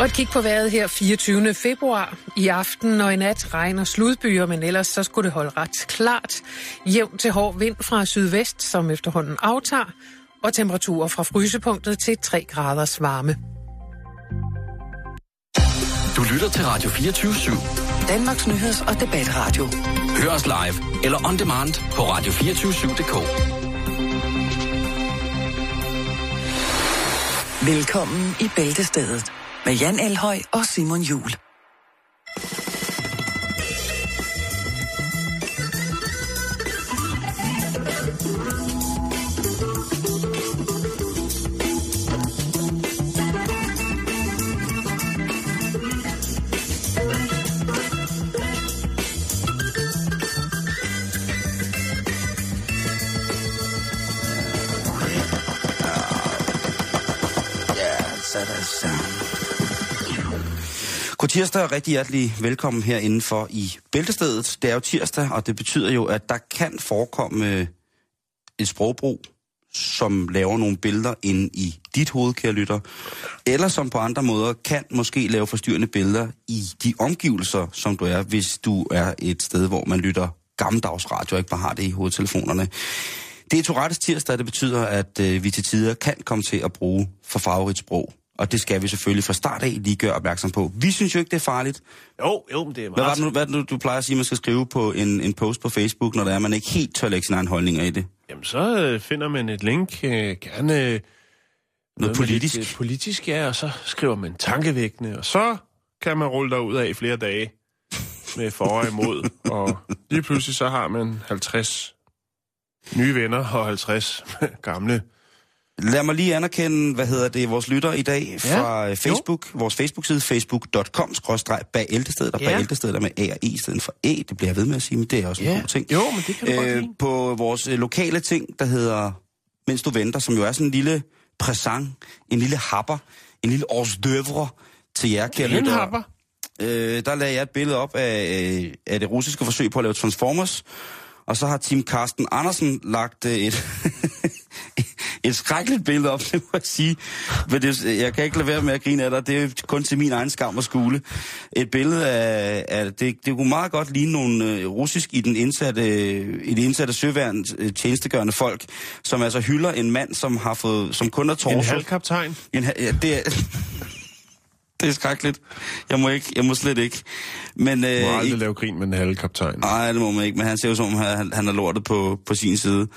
Og et kig på vejret her 24. februar. I aften og i nat regner sludbyer, men ellers så skulle det holde ret klart. Jævn til hård vind fra sydvest, som efterhånden aftager, og temperaturer fra frysepunktet til 3 graders varme. Du lytter til Radio 24 /7. Danmarks nyheds- og debatradio. Hør os live eller on demand på radio247.dk. Velkommen i Bæltestedet med Jan Elhøj og Simon Jul. God tirsdag og rigtig hjertelig velkommen her indenfor i Bæltestedet. Det er jo tirsdag, og det betyder jo, at der kan forekomme øh, et sprogbrug, som laver nogle billeder ind i dit hoved, kære lytter, eller som på andre måder kan måske lave forstyrrende billeder i de omgivelser, som du er, hvis du er et sted, hvor man lytter gammeldags radio og ikke bare har det i hovedtelefonerne. Det er Tourettes tirsdag, det betyder, at øh, vi til tider kan komme til at bruge for farverigt sprog. Og det skal vi selvfølgelig fra start af lige gøre opmærksom på. Vi synes jo ikke, det er farligt. Jo, jo, men det er Hvad var meget... det nu, hvad det nu, du plejer at sige, man skal skrive på en, en post på Facebook, når det er, man ikke helt tør lægge sine egne holdninger i det? Jamen, så øh, finder man et link, øh, gerne... Øh, noget politisk. Lidt, øh, politisk, ja, og så skriver man tankevækkende, og så kan man rulle derud af i flere dage med for og imod. og lige pludselig så har man 50 nye venner og 50 gamle. Lad mig lige anerkende, hvad hedder det, vores lytter i dag fra ja, Facebook. Jo. Vores Facebook-side, facebook.com, skråstreg bag ældtestedet, og Ja. bag ældtestedet er med A og E i stedet for E. Det bliver jeg ved med at sige, men det er også en god ting. Jo, men det kan du lide. på vores øh, lokale ting, der hedder Mens du venter, som jo er sådan en lille præsent, en lille happer, en lille års døvre til jer, kære En lyttere. happer. Øh, der lagde jeg et billede op af, øh, af det russiske forsøg på at lave Transformers, og så har Team Carsten Andersen lagt øh, et, et skrækkeligt billede op, det må jeg sige. Men det, jeg kan ikke lade være med at grine af dig, det er kun til min egen skam og skule. Et billede af, af det, det kunne meget godt ligne nogle øh, russisk i den indsatte, i det indsatte søværn øh, tjenestegørende folk, som altså hylder en mand, som har fået, som kun er torso. En halvkaptajn. En, ja, det er, det er skrækkeligt. Jeg må, ikke, jeg må slet ikke. Men, Du må øh, aldrig lave grin med en halvkaptajn. Nej, det må man ikke, men han ser jo som om, han, han har lortet på, på sin side.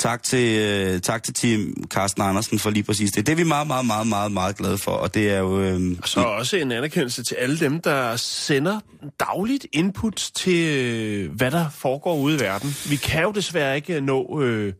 Tak til, øh, tak til Team Carsten Andersen for lige præcis det. Det er vi meget, meget, meget, meget, meget glade for, og det er jo... Øh, Så også en anerkendelse til alle dem, der sender dagligt input til, øh, hvad der foregår ude i verden. Vi kan jo desværre ikke nå, øh,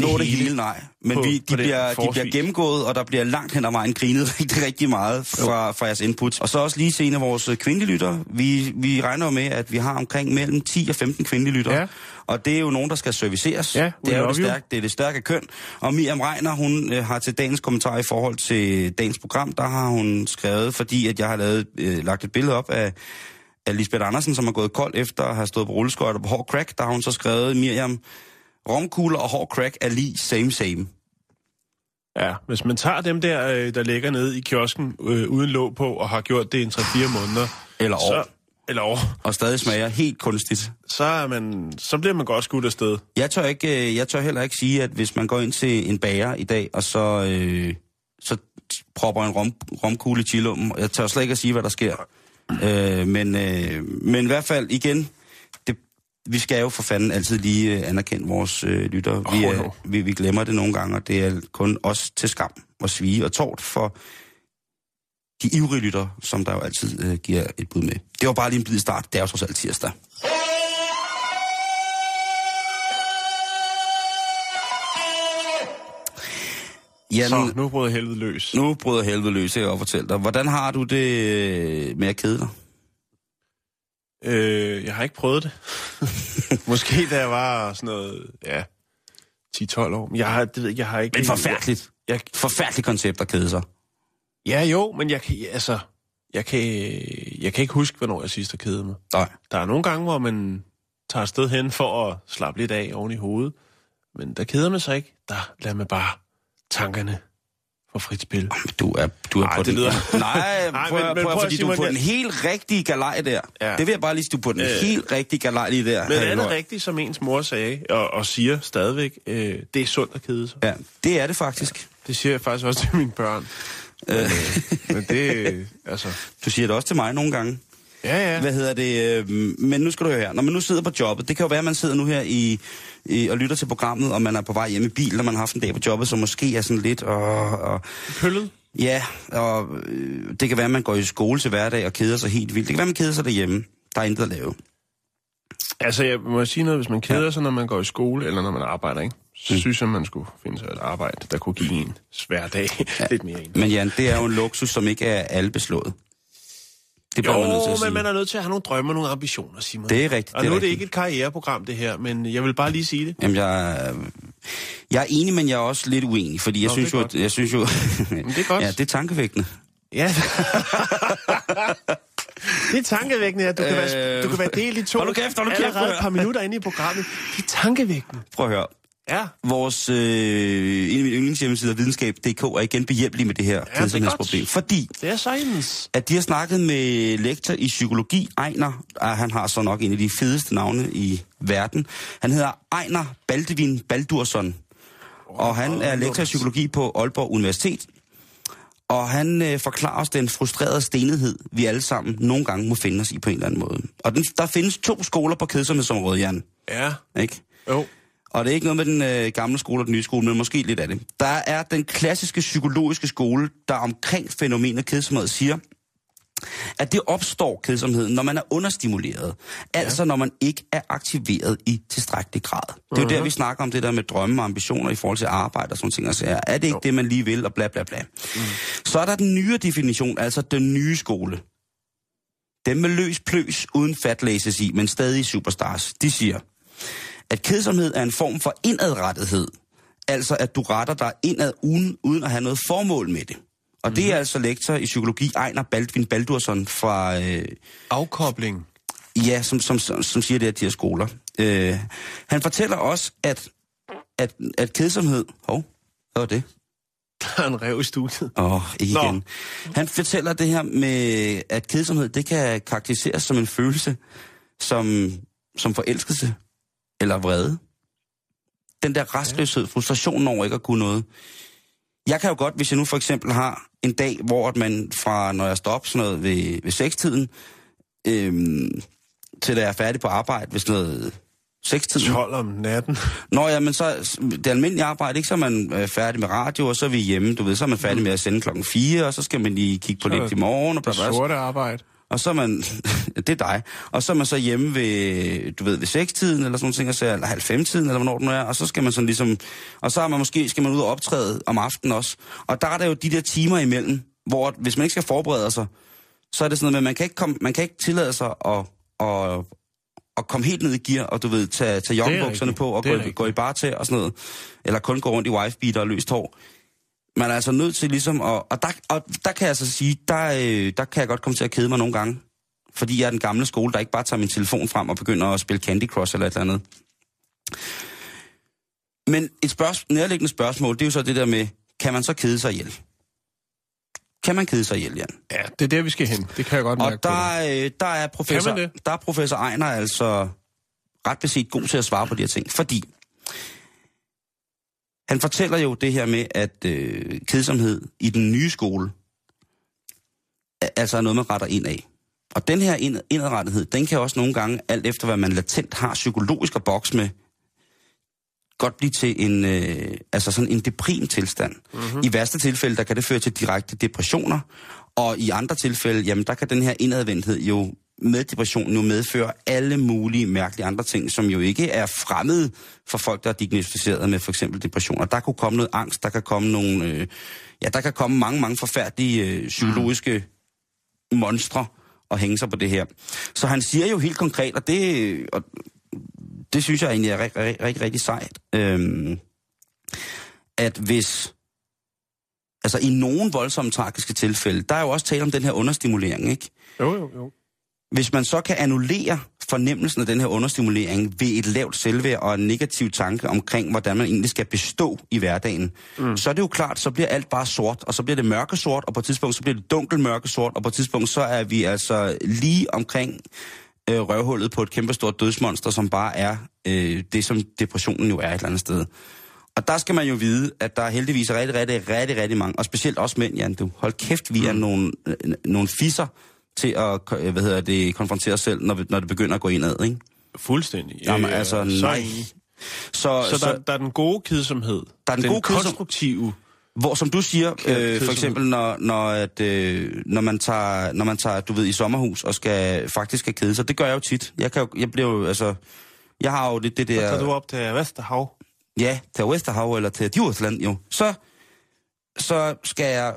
nå det hele, nej. Men på- vi, de, bliver, de bliver gennemgået, og der bliver langt hen ad vejen grinet rigtig, rigtig meget fra, fra jeres input. Og så også lige se en af vores kvindelige lytter. Vi, vi regner med, at vi har omkring mellem 10 og 15 kvindelige lytter. Ja. Og det er jo nogen, der skal serviceres. Ja, det er jo det, stærke, det, er det stærke køn. Og Miriam Reiner, hun øh, har til dagens kommentar i forhold til dagens program, der har hun skrevet, fordi at jeg har lavet, øh, lagt et billede op af, af Lisbeth Andersen, som har gået kold efter at have stået på rulleskøjter på hård crack. Der har hun så skrevet, Miriam, romkugler og hård crack er lige same same. Ja, hvis man tager dem der, øh, der ligger nede i kiosken øh, uden låg på, og har gjort det i en 3-4 måneder, Eller år. så, eller år, og stadig smager helt kunstigt. så, er man, så bliver man godt skudt afsted. Jeg tør, ikke, øh, jeg tør heller ikke sige, at hvis man går ind til en bager i dag, og så, øh, så propper en rom, romkugle i chilummen, jeg tør slet ikke at sige, hvad der sker. Øh, men, øh, men i hvert fald igen, vi skal jo for fanden altid lige øh, anerkende vores øh, lytter. Vi, er, jo. vi, vi glemmer det nogle gange, og det er kun os til skam og svige og tort for de ivrige lytter, som der jo altid øh, giver et bud med. Det var bare lige en blid start. Det er jo trods alt tirsdag. Jan, Så nu bryder helvede løs. nu bryder helvede løs, jeg kan fortælle dig. Hvordan har du det øh, med at kede dig? Øh, jeg har ikke prøvet det. Måske da jeg var sådan noget, ja, 10-12 år. Men jeg har, det ved jeg, jeg har ikke... Men forfærdeligt. Jeg, Forfærdeligt koncept at kede sig. ja, jo, men jeg kan, altså, jeg kan, jeg kan ikke huske, hvornår jeg sidst har kedet mig. Nej. Der er nogle gange, hvor man tager afsted hen for at slappe lidt af oven i hovedet. Men der keder man sig ikke. Der lader man bare tankerne for frit spil. Du er, du er Ej, på det den... lyder- Nej, Nej, prøv, men- men, men prøv, prøv, fordi du er Simon, på den helt rigtige galej der. Ja. Det vil jeg bare lige du er på den Øh. helt rigtige galej lige der. Men er det rigtigt, som ens mor sagde, og, og siger stadigvæk, øh, det er sundt at kede sig? Ja, det er det faktisk. Det siger jeg faktisk også til mine børn. Men, øh, men det, øh, altså... Du siger det også til mig nogle gange. Ja, ja. Hvad hedder det? øh, Men nu skal du høre her. Når man nu sidder på jobbet, det kan jo være, at man sidder nu her i, i, og lytter til programmet, og man er på vej hjem i bil, når man har haft en dag på jobbet, som måske er sådan lidt... Og, og, Pøllet? ja, og øh, det kan være, at man går i skole til hverdag og keder sig helt vildt. Det kan være, at man keder sig derhjemme. Der er intet at lave. Altså, jeg må sige noget, hvis man keder ja. sig, når man går i skole, eller når man arbejder, ikke? Så Mm. synes jeg, man skulle finde sig et arbejde, der kunne give en svær dag ja. lidt mere ind. Men Jan, det er jo en luksus, som ikke er alle beslået. Det bliver man nødt til Jo, at men sige. man er nødt til at have nogle drømme og nogle ambitioner, Simon. Det er rigtigt, Og det er nu er det ikke et karriereprogram, det her, men jeg vil bare lige sige det. Jamen, jeg, jeg er enig, men jeg er også lidt uenig, fordi jeg Nå, synes jo, at, jeg synes jo... det er godt. Ja, det er tankevækkende. Ja. det er tankevækkende, at du kan, være, Øh, du kan være delt i to hold kæft, hold kæft, allerede et par minutter inde i programmet. Det er tankevækkende. Prøv at høre. Ja. Vores, øh, en af mine yndlingshjemmesider, videnskab.dk, er igen behjælpelig med det her er kedsomhedsproblem. Fordi, Det er science. at de har snakket med lektor i psykologi, Ejner, og han har så nok en af de fedeste navne i verden. Han hedder Ejner Baldevin Baldursson, og han er lektor i psykologi på Aalborg Universitet. Og han øh, forklarer os den frustrerede stenighed, vi alle sammen nogle gange må finde os i på en eller anden måde. Og den, der findes to skoler på kedsomhedsområdet, Jan. Ja. Ikke? Jo. Og det er ikke noget med den øh, gamle skole og den nye skole, men måske lidt af det. Der er den klassiske psykologiske skole, der omkring fænomenet kedsomhed siger, at det opstår kedsomheden, når man er understimuleret. Altså når man ikke er aktiveret i tilstrækkelig grad. Det er jo der, vi snakker om det der med drømme og ambitioner i forhold til arbejde og sådan ting. Altså, er det ikke det, man lige vil, og bla bla bla. Mm. Så er der den nye definition, altså den nye skole. Dem med løs pløs, uden fatlæses i, men stadig superstars. De siger, at kedsomhed er en form for indadrettethed. Altså at du retter dig indad uden, uden at have noget formål med det. Og det er altså lektor i psykologi Ejner Baldvin Baldursson fra, øh, Afkobling. ja, som, som, som, som siger det her, de her skoler. Øh, han fortæller også, at, at, at kedsomhed... Hov, hvad var det? Der er en rev i studiet. Åh, oh, Nå. igen. Han fortæller det her med, at kedsomhed, det kan karakteriseres som en følelse, som, som forelskelse eller vrede. Den der restløshed, frustrationen over ikke at kunne noget. Jeg kan jo godt, hvis jeg nu for eksempel har en dag, hvor at man fra, når jeg står op sådan noget ved, ved sekstiden, øhm, til da jeg er færdig på arbejde ved sådan noget sekstiden. 12 om natten. Nå ja, men så det almindelige arbejde, ikke? Så er man øh, færdig med radio, og så er vi hjemme, du ved, så er man færdig med at sende klokken 4, og så skal man lige kigge på Så lidt i morgen, og, Det sorte arbejde. Og så er man, det er dig, og så er man så hjemme ved, du ved, ved 6-tiden, eller sådan nogle ting, eller halv fem-tiden, eller hvornår det nu er, og så skal man sådan ligesom, og så er man måske, skal man ud og optræde om aftenen også, og der er der jo de der timer imellem, hvor hvis man ikke skal forberede sig, så er det sådan noget med, at man kan ikke, komme, man kan ikke tillade sig at, at, at komme helt ned i gear, og du ved, tage, tage joggebukserne rigtigt. på, og gå, gå i bar til, og sådan noget. Eller kun gå rundt i wife-beater og løst hår. Man er altså nødt til ligesom, at, og, der, og der kan jeg altså sige, der, øh, der kan jeg godt komme til at kede mig nogle gange. Fordi jeg er den gamle skole, der ikke bare tager min telefon frem og begynder at spille Candy Crush eller et eller andet. Men et spørgsmål, nærliggende spørgsmål, det er jo så det der med, kan man så kede sig ihjel? Kan man kede sig ihjel, Jan? Ja, det er der, vi skal hen. Det kan jeg godt mærke Og der, øh, der, er professor, der er professor Ejner altså ret beset god til at svare på de her ting. Fordi han fortæller jo det her med, at øh, kedsomhed i den nye skole er, altså er noget, man retter ind af. Og den her ind, den kan også nogle gange, alt efter hvad man latent har psykologisk at bokse med, godt blive til en, øh, altså sådan en deprim tilstand. Mm-hmm. I værste tilfælde, der kan det føre til direkte depressioner, og i andre tilfælde, jamen der kan den her indadvendthed jo med depressionen jo medføre alle mulige mærkelige andre ting, som jo ikke er fremmede for folk, der er diagnostiseret med for eksempel depressioner. Der kunne komme noget angst, der kan komme nogle, øh, ja, der kan komme mange, mange forfærdelige øh, psykologiske mm. monstre og hænge sig på det her. Så han siger jo helt konkret, og det, og det synes jeg egentlig er rigtig, rigtig, rigtig, rigtig sejt, øhm, at hvis, altså i nogle voldsomme tragiske tilfælde, der er jo også tale om den her understimulering, ikke? Jo, jo, jo. Hvis man så kan annullere fornemmelsen af den her understimulering ved et lavt selvværd og en negativ tanke omkring, hvordan man egentlig skal bestå i hverdagen, mm. så er det jo klart, så bliver alt bare sort, og så bliver det mørkesort, og på et tidspunkt så bliver det dunkel mørkesort, og på et tidspunkt så er vi altså lige omkring øh, røvhullet på et kæmpestort dødsmonster, som bare er øh, det, som depressionen jo er et eller andet sted. Og der skal man jo vide, at der er heldigvis rigtig, rigtig, rigtig, rigtig mange, og specielt også mænd, Jan, du. Hold kæft, vi er mm. nogle, øh, nogle fisser til at hvad hedder det, konfrontere os selv, når, når det begynder at gå indad, ikke? Fuldstændig. Jamen, altså, så nej. Så, så, så der, der er den gode kedsomhed. Der er den, den gode konstruktive. Hvor, som du siger, øh, for eksempel, når, når, at, øh, når, man tager, når man tager, du ved, i sommerhus og skal faktisk skal kede sig. Det gør jeg jo tit. Jeg, kan jo, jeg bliver jo, altså, jeg har jo det, det der... Så tager du op til Vesterhav? Ja, til Vesterhav eller til Djursland, jo. Så, så skal jeg,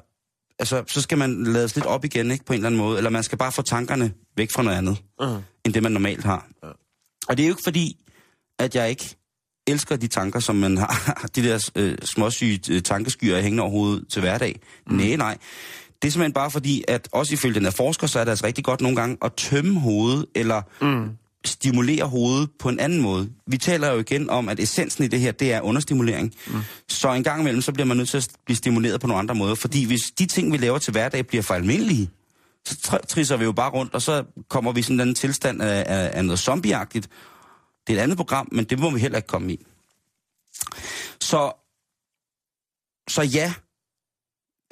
altså, så skal man lades lidt op igen, ikke, på en eller anden måde. Eller man skal bare få tankerne væk fra noget andet, uh-huh. end det man normalt har. Uh-huh. Og det er jo ikke fordi, at jeg ikke elsker de tanker, som man har, de der øh, småsyge øh, tankeskyer hængende over hovedet til hverdag. Mm. Nej, nej. Det er simpelthen bare fordi, at også ifølge den her forsker, så er det altså rigtig godt nogle gange at tømme hovedet, eller mm. Stimulere hovedet på en anden måde. Vi taler jo igen om, at essensen i det her, det er understimulering. Mm. Så en gang imellem, så bliver man nødt til at blive stimuleret på nogle andre måder. Fordi hvis de ting, vi laver til hverdag, bliver for almindelige, så trisser vi jo bare rundt, og så kommer vi i sådan en tilstand af, af, af noget zombieagtigt, det er et andet program, men det må vi heller ikke komme i. Så, så ja,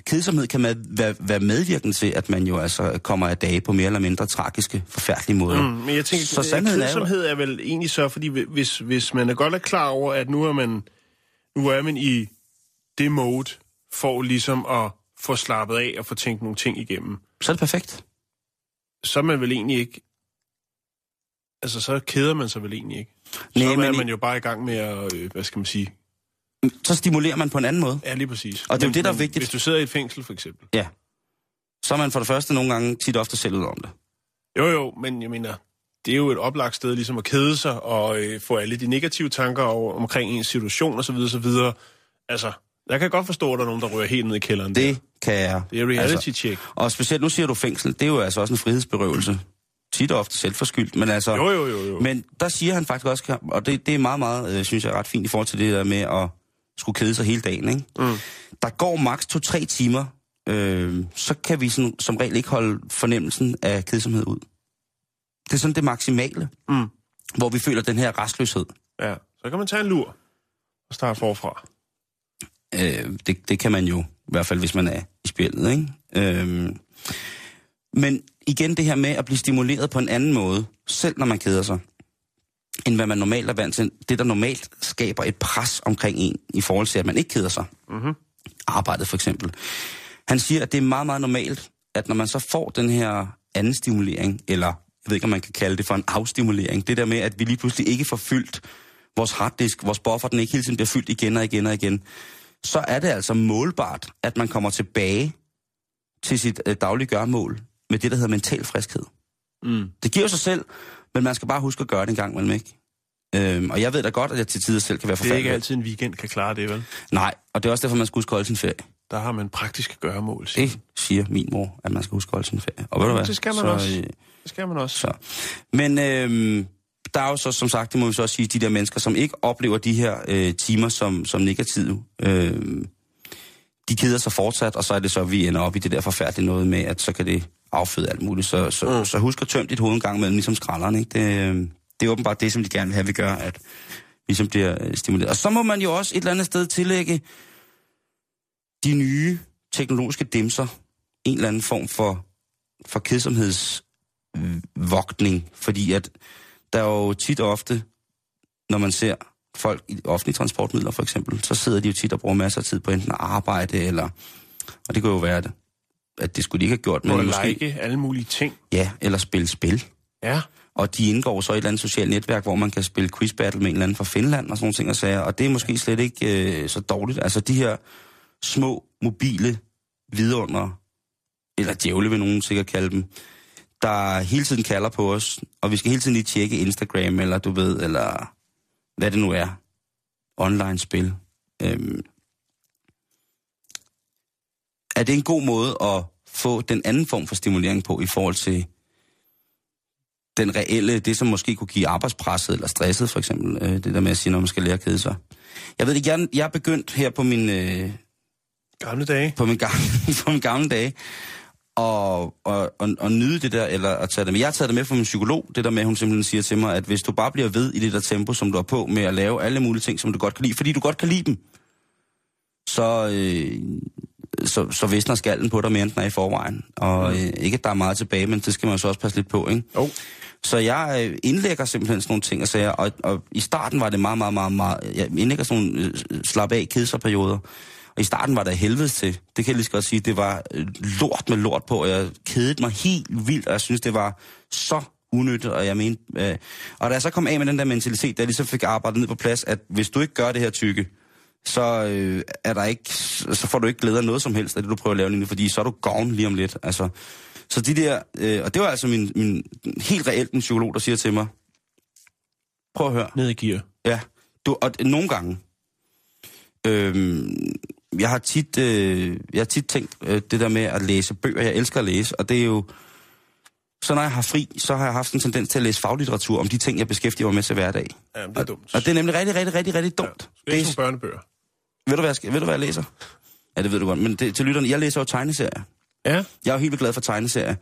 kedsomhed kan med, være, være medvirkende til, at man jo altså kommer af dage på mere eller mindre tragiske, forfærdelige måder. Mm, men jeg tænker, så sandheden kedsomhed er, jo... er vel egentlig så, fordi hvis, hvis man er godt er klar over, at nu er man, nu er man i det mode, for ligesom at få slappet af og få tænkt nogle ting igennem. Så er det perfekt. Så er man vel egentlig ikke Altså, så keder man sig vel egentlig ikke. Nej, så er man jo bare i gang med at, øh, hvad skal man sige... Så stimulerer man på en anden måde. Ja, lige præcis. Og det er jo det, der er vigtigt. Hvis du sidder i et fængsel, for eksempel. Ja. Så er man for det første nogle gange tit ofte selv ud om det. Jo, jo, men jeg mener, det er jo et oplagt sted ligesom at kede sig og øh, få alle de negative tanker over, omkring ens situation osv. osv. Altså, jeg kan godt forstå, at der er nogen, der rører helt ned i kælderen. Det der. kan jeg. Det er reality altså, check. Og specielt nu siger du fængsel, det er jo altså også en frihedsberøvelse tit og ofte selvforskyldt, men altså... Jo, jo, jo, jo. Men der siger han faktisk også, og det, det er meget, meget, øh, synes jeg, ret fint i forhold til det der med at skulle kede sig hele dagen, ikke? Mm. Der går maks 2-3 timer, øh, så kan vi sådan, som regel ikke holde fornemmelsen af kedsomhed ud. Det er sådan det maksimale, mm. hvor vi føler den her restløshed. Ja, så kan man tage en lur og starte forfra. Øh, det, det kan man jo, i hvert fald hvis man er i spillet, ikke? Øh, men igen det her med at blive stimuleret på en anden måde, selv når man keder sig, end hvad man normalt er vant til. Det, der normalt skaber et pres omkring en, i forhold til, at man ikke keder sig. Mm-hmm. Arbejdet for eksempel. Han siger, at det er meget, meget normalt, at når man så får den her anden stimulering, eller jeg ved ikke, om man kan kalde det for en afstimulering, det der med, at vi lige pludselig ikke får fyldt vores harddisk, vores buffer, den ikke hele tiden bliver fyldt igen og igen og igen, så er det altså målbart, at man kommer tilbage til sit øh, daglige gørmål med det, der hedder mental friskhed. Mm. Det giver sig selv, men man skal bare huske at gøre det en gang imellem, ikke? Øhm, og jeg ved da godt, at jeg til tider selv kan være forfærdelig. Det er ikke altid en weekend kan klare det, vel? Nej, og det er også derfor, man skal huske at holde sin ferie. Der har man praktiske gøremål. Siger. Det siger min mor, at man skal huske at holde sin ferie. Og ved du hvad? Det skal man så, også. Øh, det skal man også. Så. Men øhm, der er jo så, som sagt, det må vi så også sige, de der mennesker, som ikke oplever de her øh, timer som, som negative, øh, de keder sig fortsat, og så er det så, at vi ender op i det der forfærdelige noget med, at så kan det afføde alt muligt. Så, så, mm. så husk at tømme dit hoved en gang imellem, ligesom skralderen. Ikke? Det, det er åbenbart det, som de gerne vil have, vi gør, at vi ligesom bliver øh, stimuleret. Og så må man jo også et eller andet sted tillægge de nye teknologiske dimser en eller anden form for, for kedsomhedsvogtning, fordi at der er jo tit og ofte, når man ser folk i offentlige transportmidler for eksempel, så sidder de jo tit og bruger masser af tid på enten at arbejde, eller, og det kan jo være det, at det skulle de ikke have gjort. Men måske, like alle mulige ting. Ja, eller spille spil. Ja. Og de indgår så i et eller andet socialt netværk, hvor man kan spille quiz battle med en eller anden fra Finland og sådan nogle ting og sager. Og det er måske slet ikke øh, så dårligt. Altså de her små, mobile vidunder, eller djævle vil nogen sikkert kalde dem, der hele tiden kalder på os, og vi skal hele tiden lige tjekke Instagram, eller du ved, eller hvad det nu er, online-spil. Øhm, er det en god måde at få den anden form for stimulering på i forhold til den reelle, det som måske kunne give arbejdspresset eller stresset for eksempel, øh, det der med at sige, når man skal lære at kede sig. Jeg ved ikke, jeg, jeg er begyndt her på min, øh, Gamle dage. på min, gamle, på min gamle dage og, og, og, og nyde det der, eller at tage det med. Jeg har taget det med fra min psykolog, det der med, at hun simpelthen siger til mig, at hvis du bare bliver ved i det der tempo, som du er på, med at lave alle mulige ting, som du godt kan lide, fordi du godt kan lide dem, så, øh, så, så visner skallen på dig mere, end den er i forvejen. Og øh, ikke, at der er meget tilbage, men det skal man så også passe lidt på, ikke? Jo. Så jeg øh, indlægger simpelthen sådan nogle ting og sager, og, og i starten var det meget, meget, meget, meget... Jeg indlægger sådan nogle øh, slap af kedserperioder, og i starten var det helvedes til. Det kan jeg lige så godt sige. Det var øh, lort med lort på, og jeg kedede mig helt vildt, og jeg synes, det var så unyttigt, og jeg mente... Øh, og da jeg så kom af med den der mentalitet, der jeg ligesom fik arbejdet ned på plads, at hvis du ikke gør det her tykke, så øh, er der ikke, så får du ikke glæde af noget som helst af det, du prøver at lave lige nu, fordi så er du gavn lige om lidt. Altså, så de der, øh, og det var altså min, min helt reelt en psykolog, der siger til mig, prøv at høre, Ned i gear. Ja, du, og nogle gange. Øhm, jeg har tit, øh, jeg har tit tænkt øh, det der med at læse bøger. Jeg elsker at læse, og det er jo... Så når jeg har fri, så har jeg haft en tendens til at læse faglitteratur om de ting, jeg beskæftiger mig med til hverdag. Jamen, det er dumt. Og det er nemlig rigtig, rigtig, rigtig, rigtig dumt. Ja, ikke det, nogle børnebøger? ved, du, hvad jeg, skal- ved du, hvad jeg læser? Ja, det ved du godt. Men det, til lytterne, jeg læser jo tegneserier. Ja. Jeg er jo helt glad for tegneserier.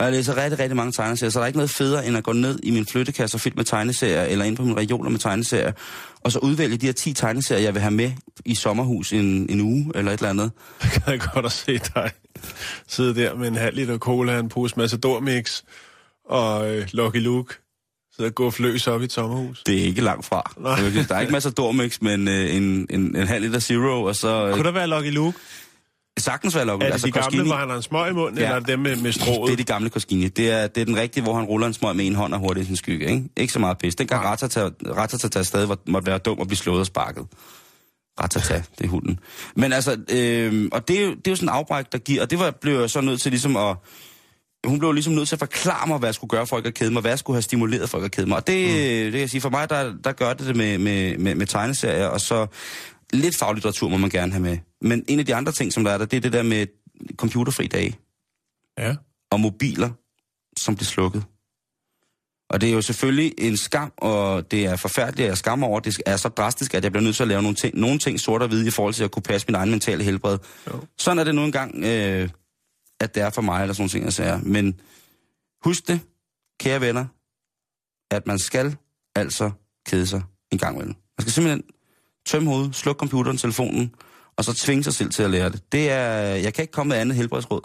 Og jeg læser rigtig, rigtig mange tegneserier, så der er ikke noget federe, end at gå ned i min flyttekasse og fyldt med tegneserier, eller ind på min reoler med tegneserier, og så udvælge de her 10 tegneserier, jeg vil have med i sommerhus en, en uge, eller et eller andet. Jeg kan godt at se dig sidde der med en halv liter cola, en pose Matador Mix og øh, Lucky Luke. Sidde og gå fløs op i et sommerhus. Det er ikke langt fra. Nej. Jeg Der er ikke masser af dormix, men øh, en, en, en halv liter zero, og så øh, Kunne der være Lucky Luke? Sagtens være lukket. Er det de gamle, hvor han har en smøg i munden, Ja. eller er dem med, med strået? Det er de gamle Koskini. Det er, det er den rigtige, hvor han ruller en smøg med en hånd og hurtigt i sin skygge. Ikke, ikke så meget pis. Dengang Nej. Ratata, Ratata var, måtte være dum og blive slået og sparket. Ratata, det er hunden. Men altså, øh, og det er, jo, det er jo sådan en afbræk, der giver, og det var, blev jeg så nødt til ligesom at, hun blev ligesom nødt til at forklare mig, hvad jeg skulle gøre for ikke at kede mig, hvad jeg skulle have stimuleret for ikke at kede mig. Og det, mm. det kan jeg sige, for mig, der, der gør det det med, med, med, med tegneserier, og så lidt faglitteratur må man gerne have med. Men en af de andre ting, som der er der, det er det der med computerfri dage Ja. og mobiler, som blev slukket. Og det er jo selvfølgelig en skam, og det er forfærdeligt, at jeg skammer over, at det er så drastisk, at jeg bliver nødt til at lave nogle ting, nogle ting sort og hvide i forhold til at kunne passe min egen mentale helbred. Jo. Sådan er det nu engang, øh, at det er for mig, eller sådan nogle ting, jeg siger. Men husk det, kære venner, at man skal altså kede sig en gang imellem. Man skal simpelthen tømme hovedet, slukke computeren, telefonen, og så tvinge sig selv til at lære det. Det er, jeg kan ikke komme med andet helbredsråd.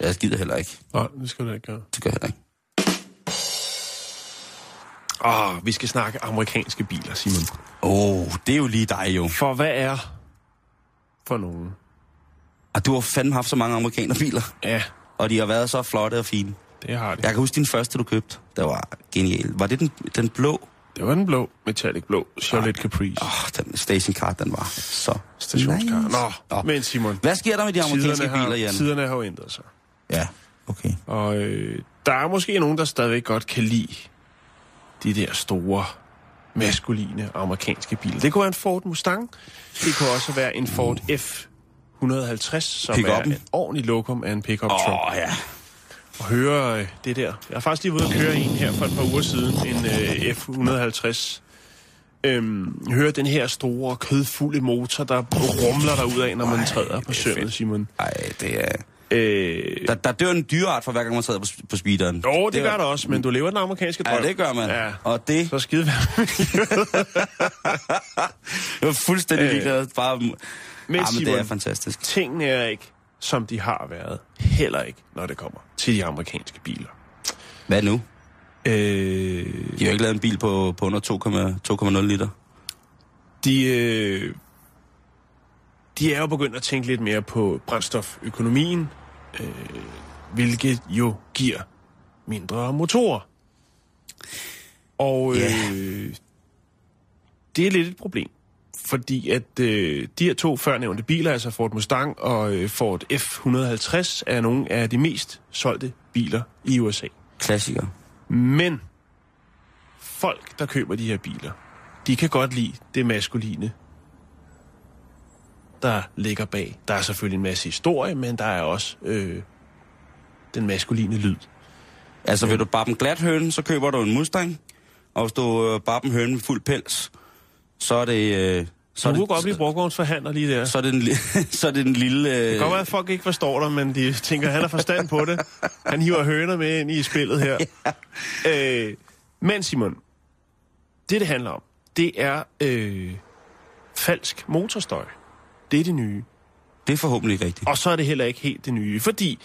Jeg gider heller ikke. Nej, det skal du ikke gøre. Det gør jeg heller ikke. Åh, vi skal snakke amerikanske biler, Simon. Åh, oh, det er jo lige dig jo. For hvad er for nogen? Og du har fandme haft så mange amerikanerbiler, Ja, og de har været så flotte og fine. det har de. Jeg kan huske din første, du købte. Det var genial. Var det den, den blå? Det var den blå, metallic blå, Chevrolet Caprice. Åh, oh, den stationcar, den var så Stationskar. nice. Nå, Nå. men Simon, Hvad sker der med de amerikanske tiderne biler, Jan? tiderne har jo ændret sig. Ja, okay. Og øh, der er måske nogen, der stadigvæk godt kan lide de der store, maskuline amerikanske biler. Det kunne være en Ford Mustang. Det kunne også være en Ford F150, som er et ordentligt lokum af en pickup truck. Åh, oh, ja. Og høre øh, det der. Jeg har faktisk lige været ude at køre en her for et par uger siden, en øh, F150. Øhm, høre den her store, kødfulde motor, der rumler der ud af, når man træder på det sømmet. Simon. Ej, det er... Øh, Der, der dør en dyreart for hver gang, man træder på, på speederen. jo, det gør der også, men du lever den amerikanske drøm. Ja, det gør man. Ja. Og det, Så skide være. det var fuldstændig Øh, ligeglad. Bare, men, Men ah, men det er Simon, fantastisk. tingene er ikke, som de har været. Heller ikke, når det kommer til de amerikanske biler. Hvad nu? Øh, De har ikke lavet en bil på, på under 2,0 2,0 liter. de, øh, de er jo begyndt at tænke lidt mere på brændstoføkonomien, øh, hvilket jo giver mindre motorer. Og øh, Ja. det er lidt et problem, fordi at øh, de her to førnævnte biler, altså Ford Mustang og øh, Ford F150, er nogle af de mest solgte biler i USA. Klassiker. Men folk, der køber de her biler, de kan godt lide det maskuline, der ligger bag. Der er selvfølgelig en masse historie, men der er også øh, den maskuline lyd. Altså, vil du bare dem glat høne, så køber du en Mustang. Og hvis du øh, bare dem høne med fuld pels, så er det... Øh, så du kunne godt blive brugvognsforhandler lige der. så er det en, li- så er det en lille... Øh, Det kan godt være, at folk ikke forstår dig, men de tænker, at han har forstand på det. Han hiver høner med ind i spillet her. øh, men Simon, det det handler om, det er øh, falsk motorstøj. Det er det nye. Det er forhåbentlig rigtigt. Og så er det heller ikke helt det nye, fordi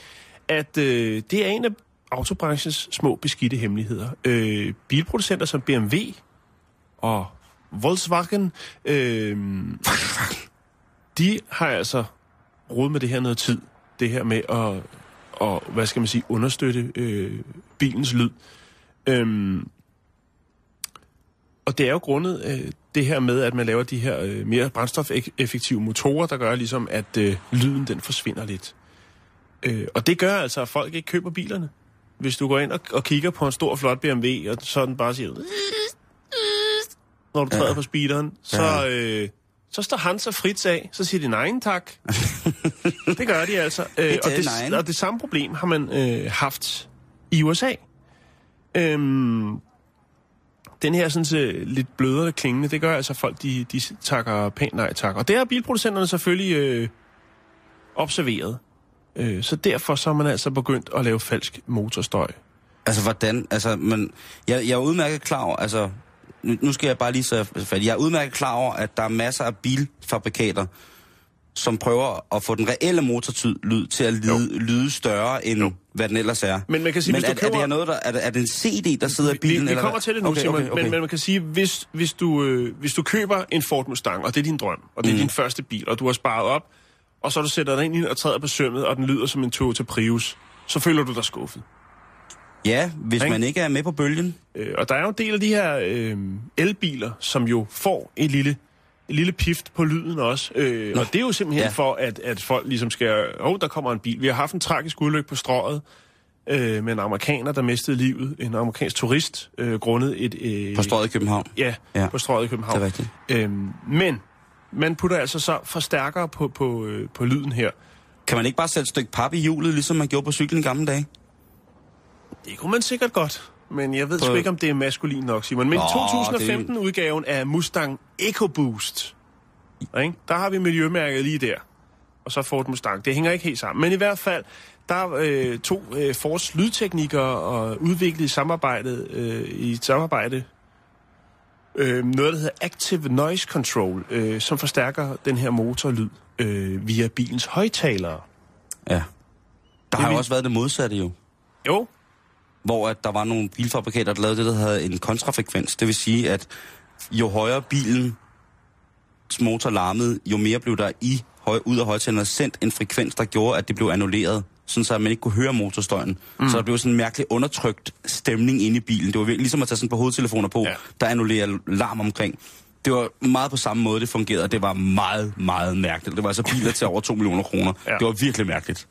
at øh, det er en af autobranchens små beskidte hemmeligheder. Øh, bilproducenter som BMW og Volkswagen, øh, de har altså råd med det her noget tid. Det her med at, og, hvad skal man sige, understøtte øh, bilens lyd. Øhm, og det er jo grundet øh, det her med, at man laver de her øh, mere brændstofeffektive motorer, der gør ligesom, at øh, lyden den forsvinder lidt. Øh, og det gør altså, at folk ikke køber bilerne. Hvis du går ind og, og kigger på en stor, flot BMW, og så den bare siger... Når du træder Ja. på speederen, så, øh, så står han så frit af. Så siger de nej tak. det gør de altså. Øh, og, det, og det samme problem har man øh, haft i USA. Øhm, den her sådan, så lidt blødere klingende, det gør altså, folk de, de takker pænt nej tak. Og det har bilproducenterne selvfølgelig øh, observeret. Øh, så derfor så er man altså begyndt at lave falsk motorstøj. Altså, hvordan? Altså, men jeg, jeg er udmærket klar over, altså, nu nu skal jeg bare lige så fat. Jeg er udmærket klar over, at der er masser af bilfabrikater, som prøver at få den reelle motorlyd til at lyde, lyde større, end Jo. hvad den ellers er. Men man kan sige, men hvis du er, er, det køber- noget, der, er, det, er det en CD, der sidder i bilen? vi, vi eller kommer hvad? til det nu, okay, okay, okay. Men, men man kan sige, hvis, hvis, du, øh, hvis du køber en Ford Mustang, og det er din drøm, og det er mm. din første bil, og du har sparet op, og så du sætter dig ind den og træder på sømmet, og den lyder som en Toyota Prius, så føler du dig skuffet. Ja, hvis Ikke? man ikke er med på bølgen. Øh, og der er jo en del af de her øh, elbiler, som jo får et lille, et lille pift på lyden også. Øh, og det er jo simpelthen Ja. for, at, at folk ligesom skal... Åh, oh, der kommer en bil. Vi har haft en tragisk ulykke på strøget øh, med en amerikaner, der mistede livet. En amerikansk turist, øh, grundet et... Øh, På strøget i København. Ja, Ja. ja, på strøget i København. Det er rigtigt. Øhm, men man putter altså så forstærkere på, på, øh, på lyden her. Kan man ikke bare sætte et stykke pap i hjulet, ligesom man gjorde på cyklen i gamle dage? Det kunne man sikkert godt, men jeg ved På- sgu ikke, om det er maskulin nok, Simon. Men Nå, Nå, 2015-udgaven af Mustang EcoBoost, ikke? der har vi miljømærket lige der. Og så Ford Mustang. Det hænger ikke helt sammen. Men i hvert fald, der øh, to øh, Fords lydteknikere og udviklet i samarbejdet, øh, i et samarbejde øh, noget, der hedder Active Noise Control, øh, som forstærker den her motorlyd øh, via bilens højtalere. Ja. Der har vi- jo også været det modsatte jo. Jo, hvor at der var nogle bilfabrikater, der lavede det, der havde en kontrafrekvens. Det vil sige, at jo højere bilens motor larmede, jo mere blev der i høj, ud af højtalerne sendt en frekvens, der gjorde, at det blev annulleret, sådan så at man ikke kunne høre motorstøjen. Mm. Så der blev sådan en mærkelig undertrykt stemning inde i bilen. Det var virkelig ligesom at tage sådan på hovedtelefoner på, ja. Der annullerer larm omkring. Det var meget på samme måde, det fungerede, og det var meget, meget mærkeligt. Det var altså biler til over 2 millioner kroner. Ja. Det var virkelig mærkeligt.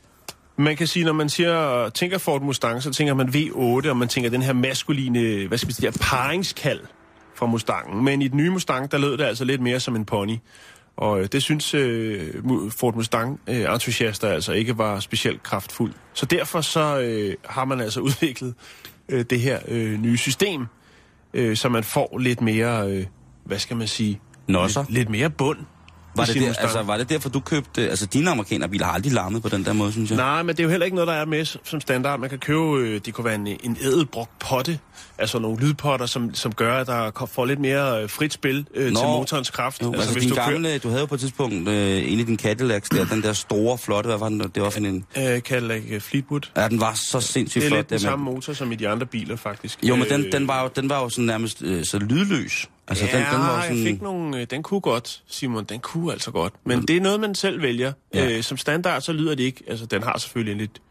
Man kan sige, når man siger, tænker Ford Mustang, så tænker man V8, og man tænker den her maskuline, hvad skal man sige, paringskald fra Mustangen. Men i den nye Mustang, der lød det altså lidt mere som en pony. Og øh, det synes øh, Ford Mustang-entusiaster altså ikke var specielt kraftfuld. Så derfor så øh, har man altså udviklet øh, det her øh, nye system, øh, så man får lidt mere, øh, hvad skal man sige, Nosser. lidt, lidt mere bund. Var det, der, altså, var det derfor, du købte... Altså, dine amerikanerbiler har aldrig larmet på den der måde, synes jeg. Nej, men det er jo heller ikke noget, der er med som standard. Man kan købe, øh, det kunne være en, en ædelbrugt potte, altså nogle lydpotter, som, som gør, at der får lidt mere øh, frit spil øh, Nå. til motorens kraft. Jo, altså, altså din du gamle, du havde jo på et tidspunkt øh, en af dine Cadillacs der, den der store, flotte, hvad var den, det var for en... kører øh, Cadillac øh, Fleetwood, Ja, den var så sindssygt det er flot. lidt den samme motor som i de andre biler, faktisk. Jo, men den, Øh, den, var jo, den var jo sådan nærmest øh, så lydløs. Altså, ja, den, den var sådan... jeg fik nogle, øh, den kunne godt, Simon, den kunne altså godt. Men det er noget, man selv vælger. Ja. Øh, som standard, så lyder det ikke, altså den har selvfølgelig en lidt,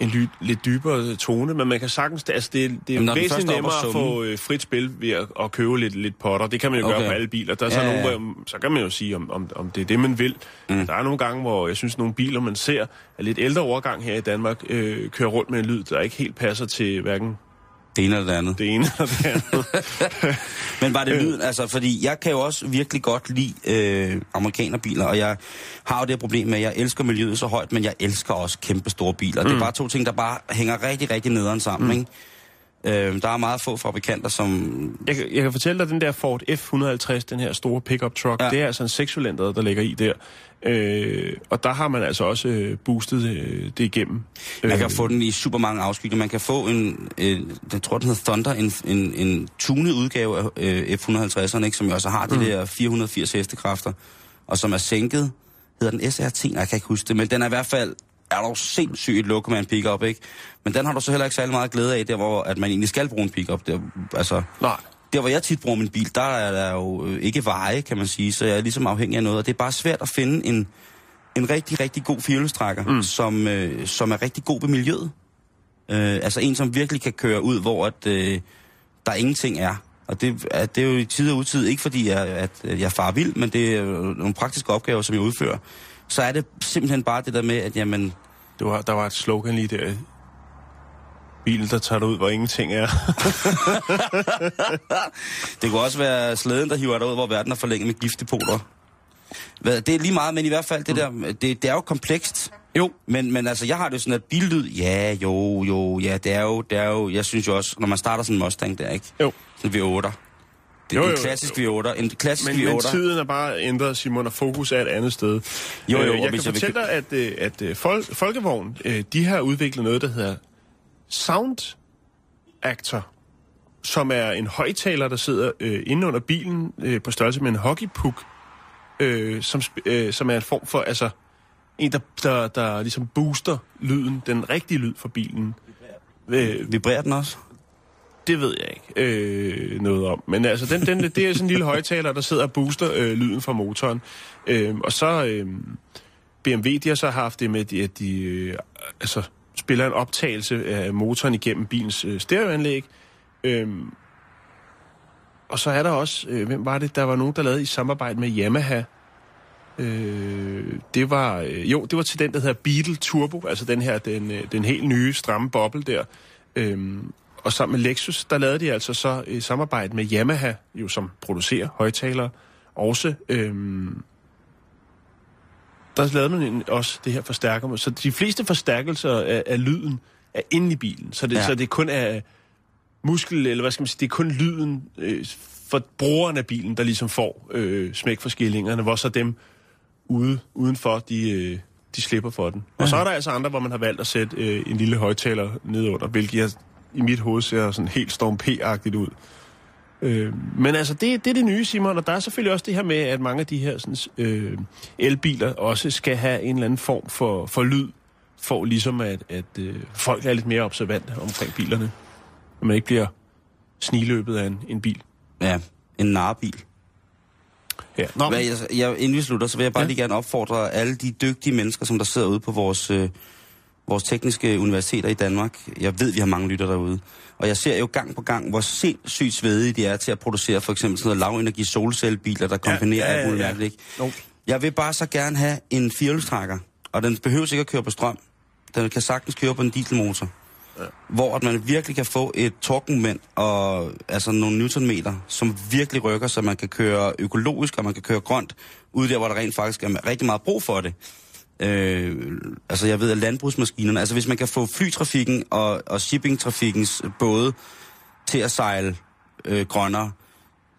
en ly, lidt dybere tone, men man kan sagtens, altså det, det er jo væsentligt er nemmere at få øh, frit spil ved at, at købe lidt, lidt potter. Det kan man jo okay. Gøre på alle biler. Der er så, Ja, ja, nogle, ja. hvor, så kan man jo sige, om, om, om det er det, man vil. Mm. Der er nogle gange, hvor jeg synes, nogle biler, man ser af lidt ældre overgang her i Danmark, øh, kører rundt med en lyd, der ikke helt passer til hverken Det ene eller det andet. det ene og det andet. Men var det lyden? Altså, fordi jeg kan jo også virkelig godt lide øh, amerikanerbiler, og jeg har jo det problem med, at jeg elsker miljøet så højt, men jeg elsker også kæmpe store biler. Mm. Det er bare to ting, der bare hænger rigtig, rigtig nederen sammen, mm. ikke? Øh, der er meget få fabrikanter, som... Jeg, kan- jeg kan fortælle dig, den der Ford F-150, den her store pickup truck, Ja. det er altså en 6 der ligger i der. Øh, og der har man altså også øh, boostet øh, det igennem. Man kan Øh, få den i super mange afskygninger. Man kan få en, øh, jeg tror den hedder Thunder, en, en, en tunet udgave af øh, F-150'erne, ikke, som jo også har de mm. der 480 hestekræfter, og som er sænket. Hedder den SRT? Nej, jeg kan ikke huske det, men den er i hvert fald er dog sindssygt lukker man pickup, ikke? Men den har du så heller ikke særlig meget glæde af, der hvor at man egentlig skal bruge en pickup. Der, altså, Nej. der hvor jeg tit bruger min bil, der er der jo øh, ikke veje, kan man sige, så jeg er ligesom afhængig af noget, og det er bare svært at finde en, en rigtig, rigtig god firehjulstrækker, mm. som, øh, som er rigtig god ved miljøet. Øh, altså en, som virkelig kan køre ud, hvor at, øh, der ingenting er. Og det, er, det er jo i tid og utid, ikke fordi jeg, at øh, jeg far vild, men det er jo nogle praktiske opgaver, som jeg udfører så er det simpelthen bare det der med, at jamen... Det var, der var et slogan lige der. Bilen, der tager dig ud, hvor ingenting er. det kunne også være slæden, der hiver dig ud, hvor verden er forlænget med giftepoler. Hvad, det er lige meget, men i hvert fald, det, der, det, det er jo komplekst. Jo. Men, men altså, jeg har det sådan, at billyd, ja, jo, jo, ja, det er jo, det er jo, jeg synes jo også, når man starter sådan en Mustang der, ikke? Jo. Sådan V8'er jo, jo, en klassisk V8'er. En klassisk men, V8'er. Men tiden er bare ændret, Simon, og fokus er et andet sted. Jo, jo, øh, jeg kan fortælle dig, at, øh, at, øh, at Fol Folkevogn, øh, de har udviklet noget, der hedder Sound Actor, som er en højtaler, der sidder øh, inde under bilen øh, på størrelse med en hockeypuk, øh, som, øh, som er en form for, altså, en, der, der, der ligesom booster lyden, den rigtige lyd for bilen. Vibrerer den også? Det ved jeg ikke øh, noget om. Men altså, den, den, det er sådan en lille højtaler, der sidder og booster øh, lyden fra motoren. Øh, og så øh, BMW, de har så haft det med, de- at de øh, altså, spiller en optagelse af motoren igennem bilens øh, stereoanlæg. Øh, og så er der også, øh, hvem var det, der var nogen, der lavede i samarbejde med Yamaha. Øh, det var, øh, jo, det var til den, der hedder Beetle Turbo, altså den her, den, øh, den helt nye stramme boble der. Øh, og sammen med Lexus, der lavede de altså så i samarbejde med Yamaha, jo som producerer højtalere, også. Øhm, der lavede man også det her forstærker. Så de fleste forstærkelser af, af lyden er inde i bilen. Så det, Ja. ja. så det kun er muskel, eller hvad skal man sige, det er kun lyden øh, for brugeren af bilen, der ligesom får øh, smæk for skillingerne, hvor så dem ude, udenfor, de, øh, de slipper for den. Og så er der altså andre, hvor man har valgt at sætte øh, en lille højtaler ned under, hvilket jeg, i mit hoved ser sådan helt Storm P-agtigt ud. Øh, men altså, det, det er det nye, Simon, og der er selvfølgelig også det her med, at mange af de her sådan, øh, elbiler også skal have en eller anden form for, for lyd, for ligesom at, at øh, folk er lidt mere observante omkring bilerne. At man ikke bliver sniløbet af en, en bil. Ja, en narbil. Ja. Nå, Hvad, jeg, jeg, inden vi slutter, så vil jeg bare ja. lige gerne opfordre alle de dygtige mennesker, som der sidder ude på vores, øh, vores tekniske universiteter i Danmark. Jeg ved, vi har mange lytter derude. Og jeg ser jo gang på gang, hvor sindssygt svedige de er til at producere for eksempel sådan noget lavenergi solcellebiler, der kombinerer ja, ja, alt muligt ja. mærkeligt, ikke? Jo. Jeg vil bare så gerne have en firehjulstrækker, og den behøver ikke at køre på strøm. Den kan sagtens køre på en dieselmotor. Ja. Hvor at man virkelig kan få et torkmoment og altså nogle newtonmeter, som virkelig rykker, så man kan køre økologisk, og man kan køre grønt, ude der, hvor der rent faktisk er rigtig meget brug for det. Øh, altså jeg ved, at landbrugsmaskinerne, altså hvis man kan få flytrafikken og, og shippingtrafikkens både til at sejle øh, grønnere,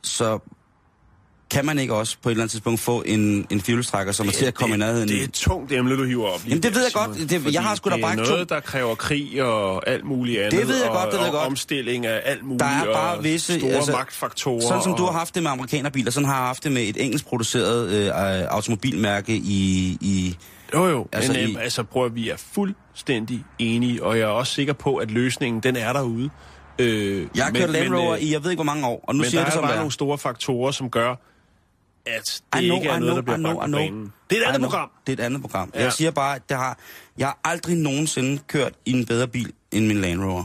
så kan man ikke også på et eller andet tidspunkt få en, en fjolstrækker, som er til at komme i nærheden. Det er et tungt emne, du hiver op. Jamen, det ved jeg godt. Det- jeg har sgu da det bare noget, der kræver krig og alt muligt andet. Det ved jeg og, godt, det ved jeg og godt. omstilling af alt muligt. Der er bare og visse- Store altså, magtfaktorer. Sådan som du har og- haft det med amerikanerbiler, sådan har jeg haft det med et engelsk produceret øh, automobilmærke i... i Jo, jo. Altså, Altså, men i- i... altså, prøv at vi er fuldstændig enige, og jeg er også sikker på, at løsningen, den er derude. Øh, jeg har kørt Land Rover i, jeg ved ikke hvor mange år, og nu siger der det er som bare er. nogle store faktorer, som gør, at det I know, ikke er I noget, der know, bliver know, know. banen. Det er et andet know. program. Det er et andet program. Ja. Jeg siger bare, at det har, jeg har aldrig nogensinde kørt i en bedre bil end min Land Rover.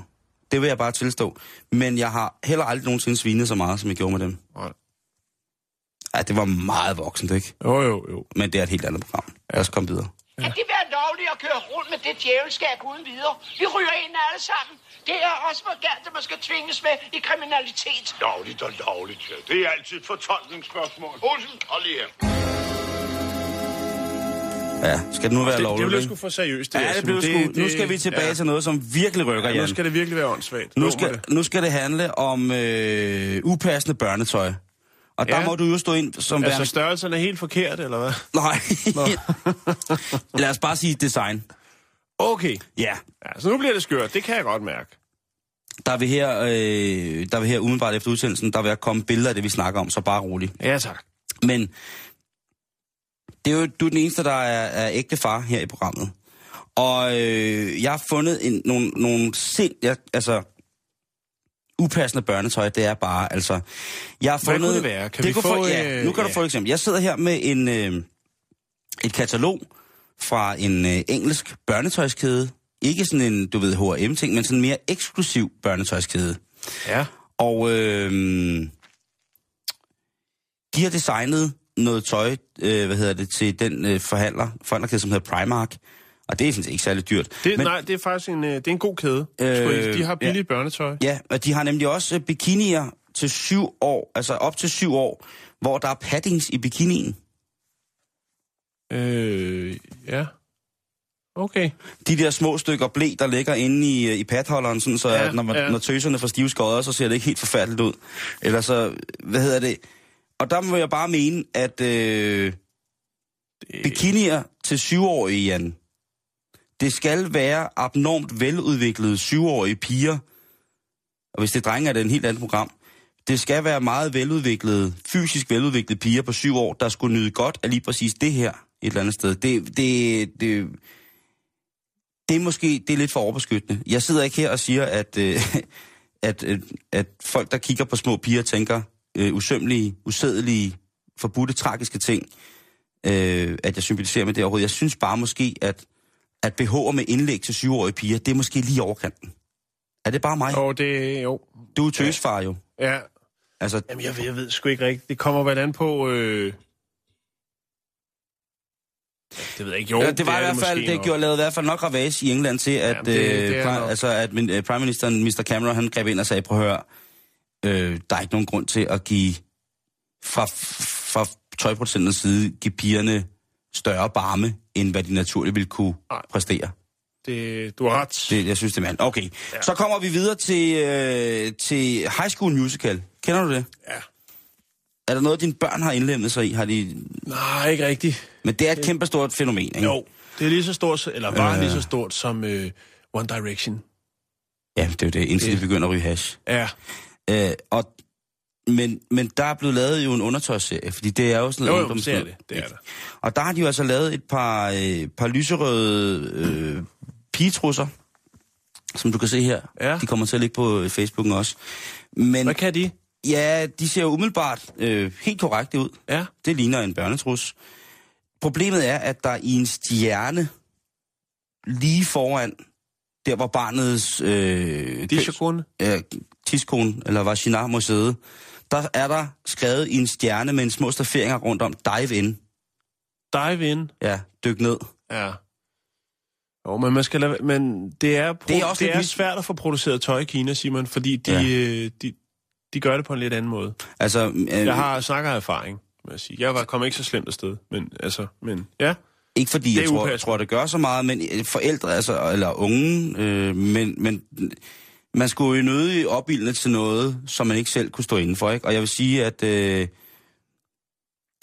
Det vil jeg bare tilstå. Men jeg har heller aldrig nogensinde svinet så meget, som jeg gjorde med dem. Nej. Ja, det var meget voksent, ikke? Jo, jo, jo. Men det er et helt andet program. Lad os komme videre. Kan det være lovligt at køre rundt med det djævelskab uden videre? Vi ryger ind alle sammen. Det er også for galt, at man skal tvinges med i kriminalitet. Lovligt og lovligt, ja. Det er altid et fortolkningsspørgsmål. Olsen, hold lige her. Ja, skal det nu være Det, det lovligt? blev ikke? sgu for seriøst. Det, Ja, det blev sgu, nu skal vi tilbage ja. til noget, som virkelig rykker, Ja, nu skal det virkelig være åndssvagt. Nu skal, det. nu skal det handle om øh, upassende børnetøj. Og der Ja. må du jo stå ind som Altså, værende... størrelsen er helt forkert, eller hvad? Nej. Lad os bare sige design. Okay. Ja, Ja, så nu bliver det skørt. Det kan jeg godt mærke. der vil her, øh, der vil her umiddelbart efter udsendelsen, der vil jeg komme billeder af det, vi snakker om, så bare roligt. Ja, tak. Men det er jo, du er den eneste, der er, er ægte far her i programmet. Og øh, jeg har fundet en, nogle, nogle sind, jeg, altså upassende børnetøj, det er bare, altså... Jeg har Hvad fundet, kunne det være? Kan det vi få, få, ja, nu kan du ja. få et eksempel. Jeg sidder her med en, øh, et katalog fra en øh, engelsk børnetøjskæde. Ikke sådan en, du ved, H&M-ting, men sådan en mere eksklusiv børnetøjskæde. Ja. Og øh, de har designet noget tøj, øh, hvad hedder det, til den øh, forhandler, forhandlerkæde, som hedder Primark. Og det er set ikke særlig dyrt. Det, Men, nej, det er faktisk en, øh, det er en god kæde. Øh, Øh, de har billige ja. ja. børnetøj. Ja, og de har nemlig også øh, bikinier til syv år, altså op til syv år, hvor der er paddings i bikinien. Øh, ja. Okay. De der små stykker blæ, der ligger inde i, øh, i padholderen, sådan, så Ja, når, man, ja. når tøserne får stive skodder, så ser det ikke helt forfærdeligt ud. Eller så, hvad hedder det? Og der må jeg bare mene, at øh, bikinier til syvårige, Jan, det skal være abnormt veludviklede syvårige piger, og hvis det er drenge, er det en helt andet program. Det skal være meget veludviklede, fysisk veludviklede piger på syv år, der skulle nyde godt af lige præcis det her et eller andet sted. Det, det, det, det er måske det er lidt for overbeskyttende. Jeg sidder ikke her og siger, at, øh, at, øh, at folk, der kigger på små piger, tænker øh, usømmelige, usædelige, forbudte, tragiske ting, øh, at jeg sympatiserer med det overhovedet. Jeg synes bare måske, at, at BH'er med indlæg til syvårige piger, det er måske lige overkanten. Er det bare mig? Og det, jo. Du er tøsfar jo. Ja. Altså, Jamen, jeg ved, jeg ved sgu ikke rigtigt. Det kommer vel an på... Øh... Det ved jeg ikke. Jo, jo, det var er i hvert fald, det gjorde lavet i hvert fald nok ravage i England til, at, Jamen, det- det øh, pri- nok. altså, at min, øh, Prime Minister, Mr. Cameron, han greb ind og sagde, prøv at høre, øh, der er ikke nogen grund til at give fra, fra tøjproducenternes side, give pigerne større barme, end hvad de naturligt ville kunne Nej. præstere. Det, du har ret. Det, jeg synes, det er mand. Okay, ja. så kommer vi videre til, øh, til High School Musical. Kender du det? Ja. Er der noget, dine børn har indlemmet sig i? Har de... Nej, ikke rigtigt. Men det er et kæmpestort fænomen, ikke? Jo, det er lige så stort, eller var Øh. lige så stort som øh, One Direction. Ja, det er jo det, indtil Det- de begynder at ryge hash. Ja. Øh, og, men, men der er blevet lavet jo en undertøjsserie, fordi det er jo sådan noget jo, det det. Det er det. Og der har de jo altså lavet et par, øh, par lyserøde øh, pigetrusser, som du kan se her. Ja. De kommer til at ligge på øh, Facebooken også. Men Hvad kan de? ja, de ser jo umiddelbart øh, helt korrekte ud. Ja. Det ligner en børnetrus. Problemet er, at der i en stjerne lige foran, der hvor barnets øh, chokone? øh, tiskone, eller vagina må sidde, der er der skrevet i en stjerne med en små stafferinger rundt om, dive in. Dive in. Ja, dyk ned. Ja. Jo, men man skal lade, men det er, Det er også det lidt er nyt. svært at få produceret tøj i Kina, Simon, fordi de, Ja. ja. de, de gør det på en lidt anden måde. Altså, øh, Jeg har snakker af erfaring, vil jeg sige. Jeg var kom ikke så slemt afsted, men altså, men ja. ikke fordi jeg tror, upassende. tror, det gør så meget, men øh, forældre, altså, eller unge, øh, men, men man skulle jo nødig opildne til noget, som man ikke selv kunne stå inden for, ikke? Og jeg vil sige, at, øh,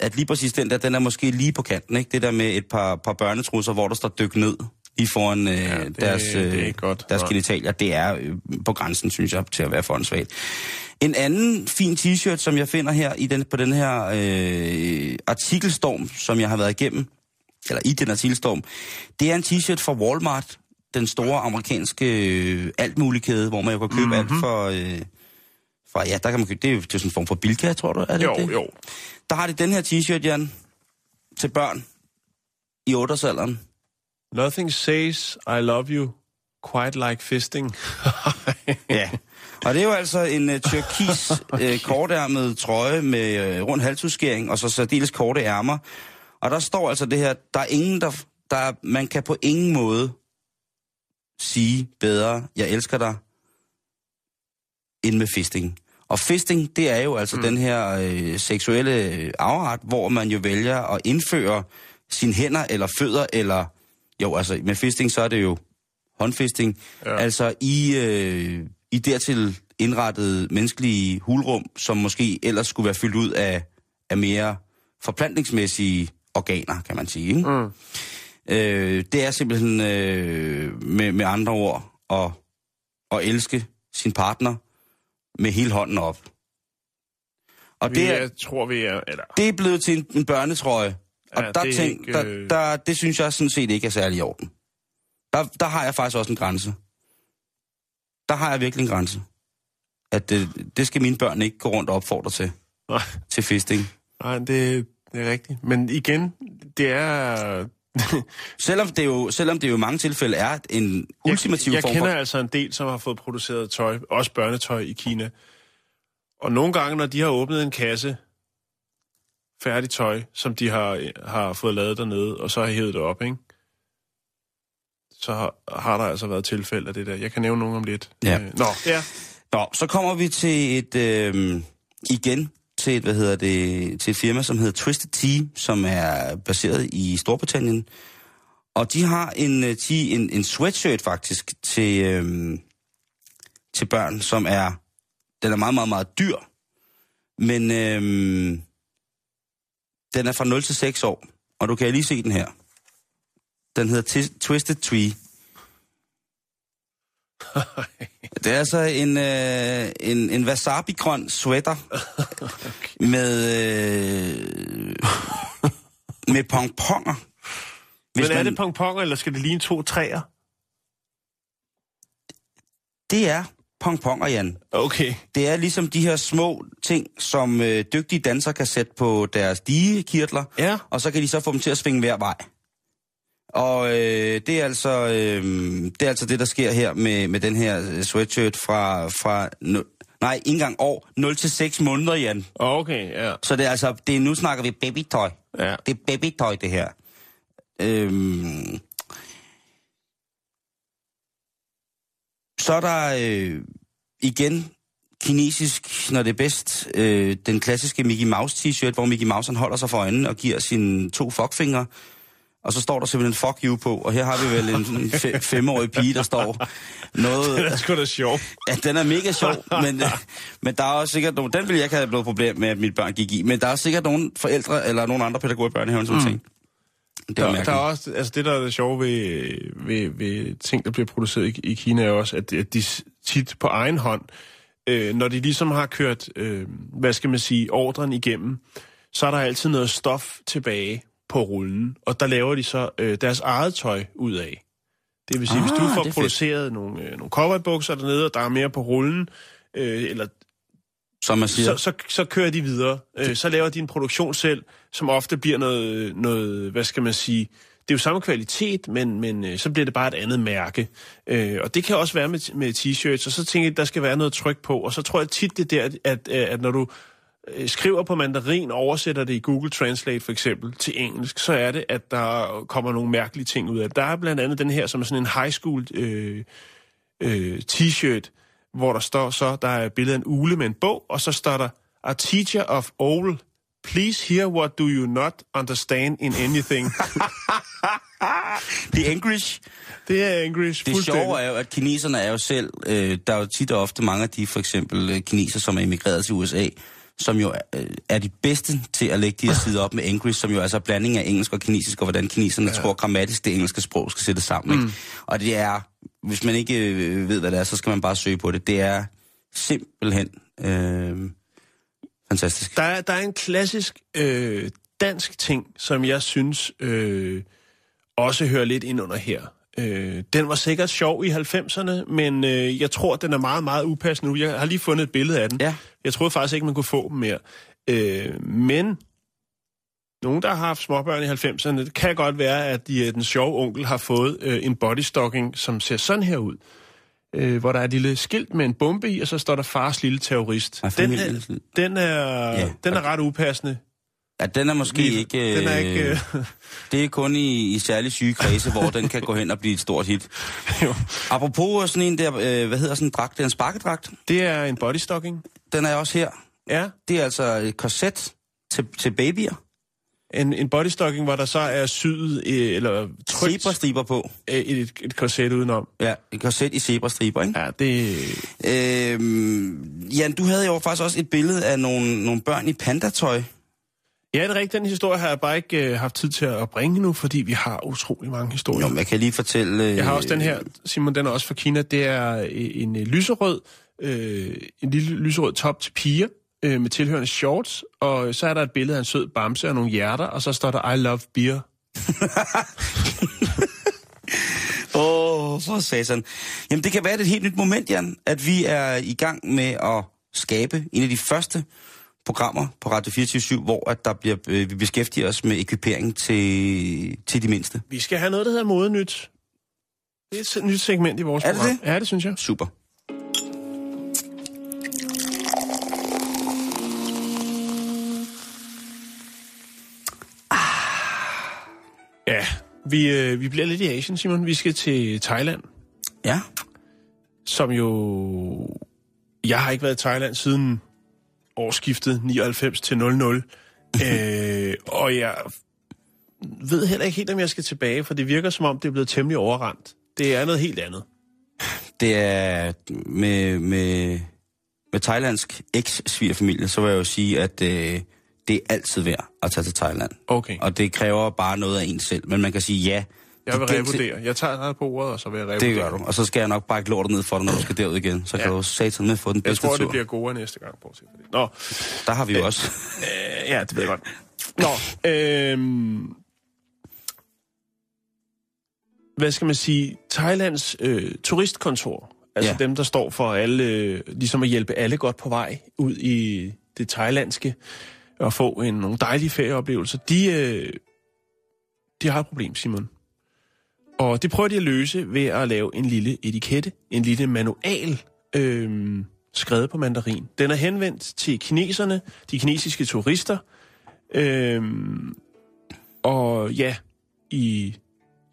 at lige præcis den der, den er måske lige på kanten, ikke? Det der med et par, par børnetrusser, hvor der står dyk ned lige foran øh, Ja, det- deres, det er øh, godt. deres genitalier, det er øh, på grænsen, synes jeg, til at være for En anden fin t-shirt, som jeg finder her i den, på den her øh, artikelstorm, som jeg har været igennem, eller i den artikelstorm, det er en t-shirt fra Walmart, den store amerikanske øh, altmuligkæde, hvor man jo kan købe mm-hmm. alt for... Øh, fra, ja, der kan man købe, det er jo sådan en form for Bilka, tror du, er det Jo, det? jo. Der har de den her t-shirt, Jan, til børn i 8-årsalderen. Nothing says I love you quite like fisting. Ja. Og det er jo altså en uh, turkis uh, kortærmet trøje med uh, rund halsudskæring, og så særdeles korte ærmer. Og der står altså det her, der er ingen, der, der er, man kan på ingen måde sige bedre, jeg elsker dig, end med fisting. Og fisting, det er jo altså mm. den her øh, seksuelle øh, afret, hvor man jo vælger at indføre sine hænder eller fødder, eller jo, altså med fisting, så er det jo håndfisting, ja. altså i, øh, i dertil indrettede menneskelige hulrum, som måske ellers skulle være fyldt ud af, af mere forplantningsmæssige organer, kan man sige. Ikke? Mm. Øh, det er simpelthen øh, med, med andre ord at, at elske sin partner med hele hånden op. Og vi det er, tror vi er... Eller... Det er blevet til en, en børnetrøje. Og ja, der, det, tænk, ikke, øh... der, der, det synes jeg sådan set ikke er særlig i orden. Der, der har jeg faktisk også en grænse. Der har jeg virkelig en grænse. At det, det skal mine børn ikke gå rundt og opfordre til. Nej. Til fisting. Nej, det, det er rigtigt. Men igen, det er... selvom, det jo, selvom det jo i mange tilfælde er en ultimativ jeg, jeg form for... Jeg kender altså en del, som har fået produceret tøj, også børnetøj i Kina. Og nogle gange, når de har åbnet en kasse færdigt tøj, som de har, har fået lavet dernede, og så har hævet det op, ikke? så har, har der altså været tilfælde af det der. Jeg kan nævne nogle om lidt. Ja. Øh, nå, ja. Nå, så kommer vi til et, øh, igen, til et, hvad hedder det, til et firma, som hedder Twisted Tea, som er baseret i Storbritannien. Og de har en, øh, tea, en, en sweatshirt faktisk til, øhm, til børn, som er, den er meget, meget, meget dyr. Men øhm, den er fra 0 til 6 år, og du kan lige se den her. Den hedder Twisted Tree. det er altså en, øh, en, en wasabi-grøn sweater okay. med, øh, med pongponger. Hvis Men er man, det pongponger, eller skal det ligne to træer? Det er pongponger, Jan. Okay. Det er ligesom de her små ting, som øh, dygtige dansere kan sætte på deres digekirtler, ja. og så kan de så få dem til at svinge hver vej. Og øh, det, er altså, øh, det er altså det, der sker her med, med den her øh, sweatshirt fra, fra nej, ikke engang år, 0 til 6 måneder, Jan. Okay, ja. Så det er altså, det er, nu snakker vi babytøj. Ja. Det er babytøj, det her. Øhm, så er der øh, igen kinesisk, når det er bedst, øh, den klassiske Mickey Mouse t-shirt, hvor Mickey Mouse han holder sig for øjnene og giver sine to fuckfingre og så står der simpelthen fuck you på, og her har vi vel en, fe, femårig pige, der står noget... Den er sgu da sjov. Ja, den er mega sjov, men, men der er også sikkert nogle... Den ville jeg ikke have noget problem med, at mit børn gik i, men der er sikkert nogle forældre eller nogle andre pædagoger i børnehaven, som mm. tænker, det der, der er også, altså det, der er det sjove ved, ved, ved ting, der bliver produceret i, i Kina, er også, at, at de tit på egen hånd, øh, når de ligesom har kørt, øh, hvad skal man sige, ordren igennem, så er der altid noget stof tilbage på rullen, og der laver de så øh, deres eget tøj ud af. Det vil sige, ah, hvis du får produceret fedt. nogle, øh, nogle cowboybukser dernede, og der er mere på rullen, øh, eller som man siger. Så, så, så kører de videre. Øh, så laver de en produktion selv, som ofte bliver noget, noget hvad skal man sige, det er jo samme kvalitet, men, men øh, så bliver det bare et andet mærke. Øh, og det kan også være med, med t-shirts, og så tænker jeg, at der skal være noget tryk på, og så tror jeg tit det der, at, at når du skriver på mandarin og oversætter det i Google Translate for eksempel til engelsk, så er det, at der kommer nogle mærkelige ting ud af det. Der er blandt andet den her, som er sådan en high school øh, øh, t-shirt, hvor der står så, der er billedet af en ule med en bog, og så står der, A teacher of all, please hear what do you not understand in anything. det er English. Det er English, Det sjove er jo, at kineserne er jo selv, øh, der er jo tit og ofte mange af de for eksempel øh, kineser, som er emigreret til USA, som jo øh, er de bedste til at lægge de her sider op med English, som jo altså er blanding af engelsk og kinesisk, og hvordan kineserne ja. tror grammatisk det engelske sprog skal sættes sammen. Mm. Ikke? Og det er, hvis man ikke øh, ved, hvad det er, så skal man bare søge på det. Det er simpelthen øh, fantastisk. Der er, der er en klassisk øh, dansk ting, som jeg synes øh, også hører lidt ind under her. Øh, den var sikkert sjov i 90'erne, men øh, jeg tror, den er meget, meget upassende nu. Jeg har lige fundet et billede af den. Ja. Jeg troede faktisk ikke, man kunne få dem mere. Øh, men nogen, der har haft småbørn i 90'erne, det kan godt være, at de, den sjove onkel har fået øh, en bodystocking, som ser sådan her ud. Øh, hvor der er et lille skilt med en bombe i, og så står der fars lille terrorist. Den er, den er, ja, den er ret upassende Ja, den er måske Lige- ikke... den er ikke, øh, Det er kun i, i særlig syge kredse, hvor den kan gå hen og blive et stort hit. Jo. Apropos sådan en der, øh, hvad hedder sådan en dragt? Det er en sparkedragt. Det er en bodystocking. Den er også her. Ja, Det er altså et korset til, til babyer. en, en bodystocking, hvor der så er syet, øh, eller trykt Zebrastriber på. øh, et, et korset udenom. Ja, et korset i zebrastriber, ikke? Ja, det... Øhm, Jan, du havde jo faktisk også et billede af nogle, nogle børn i pandatøj. Ja, det er rigtigt. Den historie har jeg bare ikke øh, haft tid til at bringe nu, fordi vi har utrolig mange historier. Jo, jeg kan lige fortælle... Øh, Jeg har også den her, Simon, den er også fra Kina. Det er øh, en øh, lyserød, øh, en lille lyserød top til piger øh, med tilhørende shorts, og så er der et billede af en sød bamse og nogle hjerter, og så står der I love beer. Åh, oh, for satan. Jamen, det kan være et helt nyt moment, Jan, at vi er i gang med at skabe en af de første programmer på Radio 24 hvor at der bliver, øh, vi beskæftiger os med ekvipering til, til de mindste. Vi skal have noget, der hedder modenyt. Det er et nyt segment i vores Er det program. det? Ja, det synes jeg. Super. Ja, vi, øh, vi bliver lidt i Asien, Simon. Vi skal til Thailand, Ja. som jo... Jeg har ikke været i Thailand siden årsskiftet 99 til 00. øh, og jeg ved heller ikke helt, om jeg skal tilbage, for det virker som om, det er blevet temmelig overrendt. Det er noget helt andet. Det er med, med, med thailandsk eks-svigerfamilie, så vil jeg jo sige, at øh, det er altid værd at tage til Thailand. Okay. Og det kræver bare noget af en selv. Men man kan sige ja. Jeg vil revurdere. Jeg tager dig på ordet, og så vil jeg revurdere. Det gør du. Og så skal jeg nok bare lortet ned for dig, når du skal derud igen. Så kan Ja. du satan med få den Jeg bedste tror, tur. det bliver godere næste gang, bortset fra det. Nå, Der har vi jo også. øh, ja, det ved jeg godt. Nå, øhm, hvad skal man sige? Thailands øh, turistkontor, altså ja. dem, der står for alle, øh, ligesom at hjælpe alle godt på vej ud i det thailandske, og få en, nogle dejlige ferieoplevelser, de, øh, de har et problem, Simon. Og det prøver de at løse ved at lave en lille etikette, en lille manual, øh, skrevet på mandarin. Den er henvendt til kineserne, de kinesiske turister, øh, og ja, i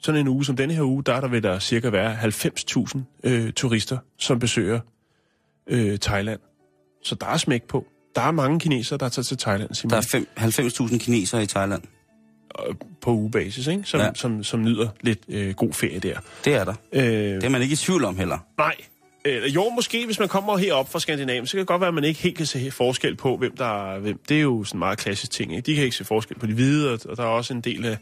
sådan en uge som denne her uge, der er der vil der cirka være 90.000 øh, turister, som besøger øh, Thailand. Så der er smæk på. Der er mange kinesere, der tager til Thailand, Simpelthen. Der er 90.000 kinesere i Thailand på ugebasis, ikke? Som, Ja. som, som nyder lidt øh, god ferie der. Det er der. Øh, Det er man ikke i tvivl om heller. Nej. Øh, jo, måske hvis man kommer herop fra Skandinavien, så kan det godt være, at man ikke helt kan se forskel på, hvem der er hvem. Det er jo sådan en meget klassisk ting. Ikke? De kan ikke se forskel på de hvide, og, og der er også en del af,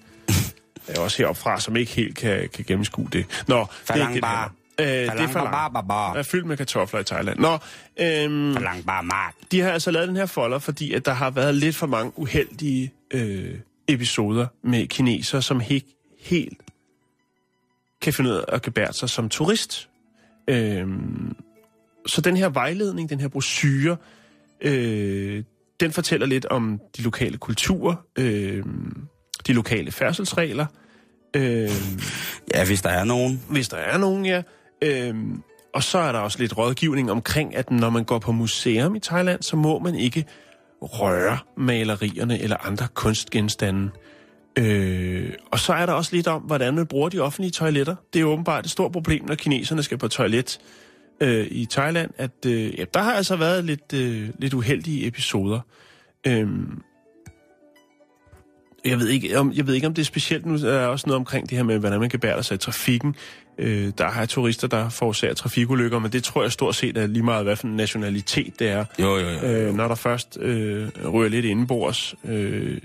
af også heroppe fra, som ikke helt kan, kan gennemskue det. Nå, det er Falang ikke det, øh, det er for bar, bar, bar. Er fyldt med kartofler i Thailand. Nå, øhm, Falang bar, mark. de har altså lavet den her folder, fordi at der har været lidt for mange uheldige øh, episoder med kinesere, som ikke helt kan finde ud af at gebære sig som turist. Øhm, så den her vejledning, den her brochure, øh, den fortæller lidt om de lokale kulturer, øh, de lokale færdselsregler, øh, Ja, hvis der er nogen. hvis der er nogen, ja. Øhm, og så er der også lidt rådgivning omkring, at når man går på museum i Thailand, så må man ikke røre malerierne eller andre kunstgenstande. Øh, og så er der også lidt om, hvordan man bruger de offentlige toiletter. Det er åbenbart et stort problem, når kineserne skal på toilet øh, i Thailand, at øh, ja, der har altså været lidt, øh, lidt uheldige episoder. Øh, jeg ved, ikke, om, jeg ved ikke, om det er specielt. Nu er også noget omkring det her med, hvordan man kan bære sig i trafikken. Øh, der har turister, der forårsager trafikulykker, men det tror jeg stort set er lige meget, hvad for en nationalitet det er. Jo, jo, jo. Øh, når der først øh, ryger lidt indenbords, øh,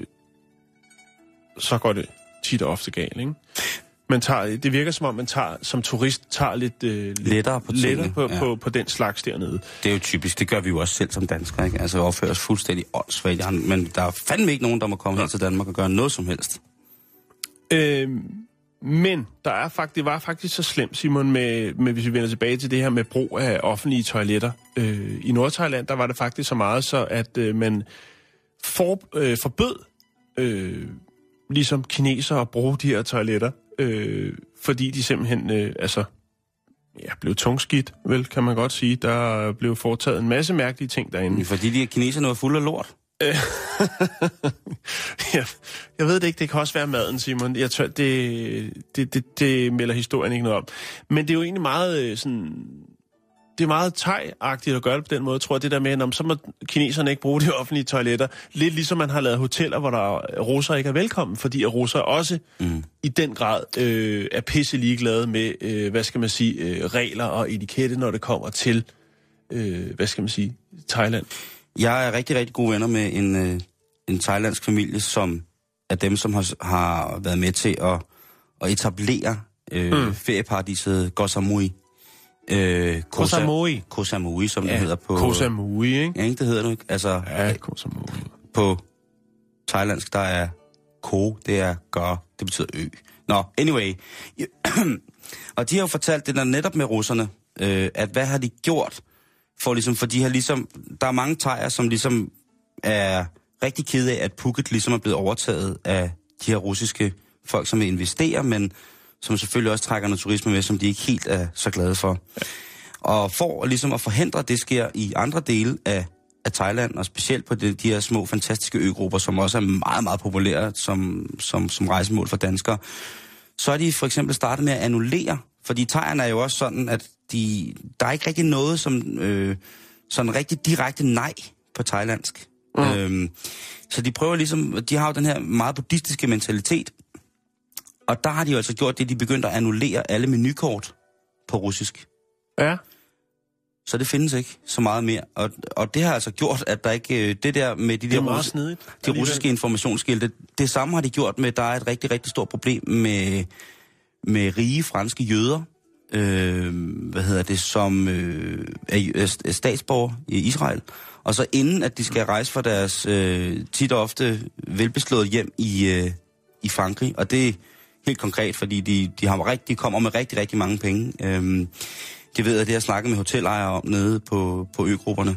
så går det tit og ofte galt, ikke? Man tager, det virker som om, man tager, som turist tager lidt, øh, lidt Lettere på tingene, lettere på, ja. på, på den slags dernede. Det er jo typisk. Det gør vi jo også selv som danskere, ikke? Altså, opfører os fuldstændig åndssvagt. Men der er fandme ikke nogen, der må komme her til Danmark og gøre noget som helst. Øh, men der er faktisk, det var faktisk så slemt, Simon, med, med, hvis vi vender tilbage til det her med brug af offentlige toiletter. Øh, I Nordthailand, der var det faktisk så meget, så at øh, man for, øh, forbød øh, ligesom kinesere at bruge de her toiletter, øh, fordi de simpelthen øh, altså, ja, blev tungskidt, vel, kan man godt sige. Der blev foretaget en masse mærkelige ting derinde. Fordi de her kineserne var fulde af lort. jeg, jeg ved det ikke, det kan også være maden, Simon. Jeg tør, det, det, det, det melder historien ikke noget om. Men det er jo egentlig meget øh, sådan... Det er meget thai-agtigt at gøre det på den måde, tror jeg, det der med, at så må kineserne ikke bruge de offentlige toiletter. Lidt ligesom man har lavet hoteller, hvor der russer ikke er velkommen, fordi at russer også mm. i den grad øh, er pisse ligeglade med, øh, hvad skal man sige, øh, regler og etikette, når det kommer til, øh, hvad skal man sige, Thailand. Jeg er rigtig, rigtig gode venner med en, øh, en thailandsk familie, som er dem, som har, har været med til at, at etablere øh, mm. ferieparadiset Koh Samui. Øh, Koh Samui. Koh Samui, som ja, det hedder på... Koh Samui, ikke? Ja, ikke? Det hedder det ikke. Altså, Ja, Koh Samui. på thailandsk, der er ko, det er gør, det betyder ø. Nå, anyway. og de har jo fortalt det der netop med russerne, øh, at hvad har de gjort, for ligesom, for de har ligesom, der er mange tejer, som ligesom er rigtig kede af, at Phuket ligesom er blevet overtaget af de her russiske folk, som vil investere, men som selvfølgelig også trækker noget turisme med, som de ikke helt er så glade for. Og for ligesom at forhindre, at det sker i andre dele af, af Thailand, og specielt på de, de her små, fantastiske øgrupper, som også er meget, meget populære som, som, som rejsemål for danskere, så er de for eksempel startet med at annullere, fordi thaierne er jo også sådan, at de, der er ikke rigtig noget som øh, sådan rigtig direkte nej på thailandsk. Mm. Øhm, så de prøver ligesom, de har jo den her meget buddhistiske mentalitet, og der har de jo altså gjort det, de begyndte at annullere alle menukort på russisk. Ja. Så det findes ikke så meget mere. Og, og det har altså gjort, at der ikke... øh, Det der med de Det er der russi- snedigt. de russiske informationsskilte, det samme har de gjort med, der er et rigtig, rigtig stort problem med, med rige franske jøder, øh, hvad hedder det, som øh, er, er statsborger i Israel. Og så inden at de skal rejse fra deres øh, tit og ofte velbeslåede hjem i, øh, i Frankrig, og det er helt konkret, fordi de, de, har rigtig, de kommer med rigtig, rigtig mange penge. Øh, det ved jeg, det har jeg snakket med hotelejere om nede på, på øgrupperne.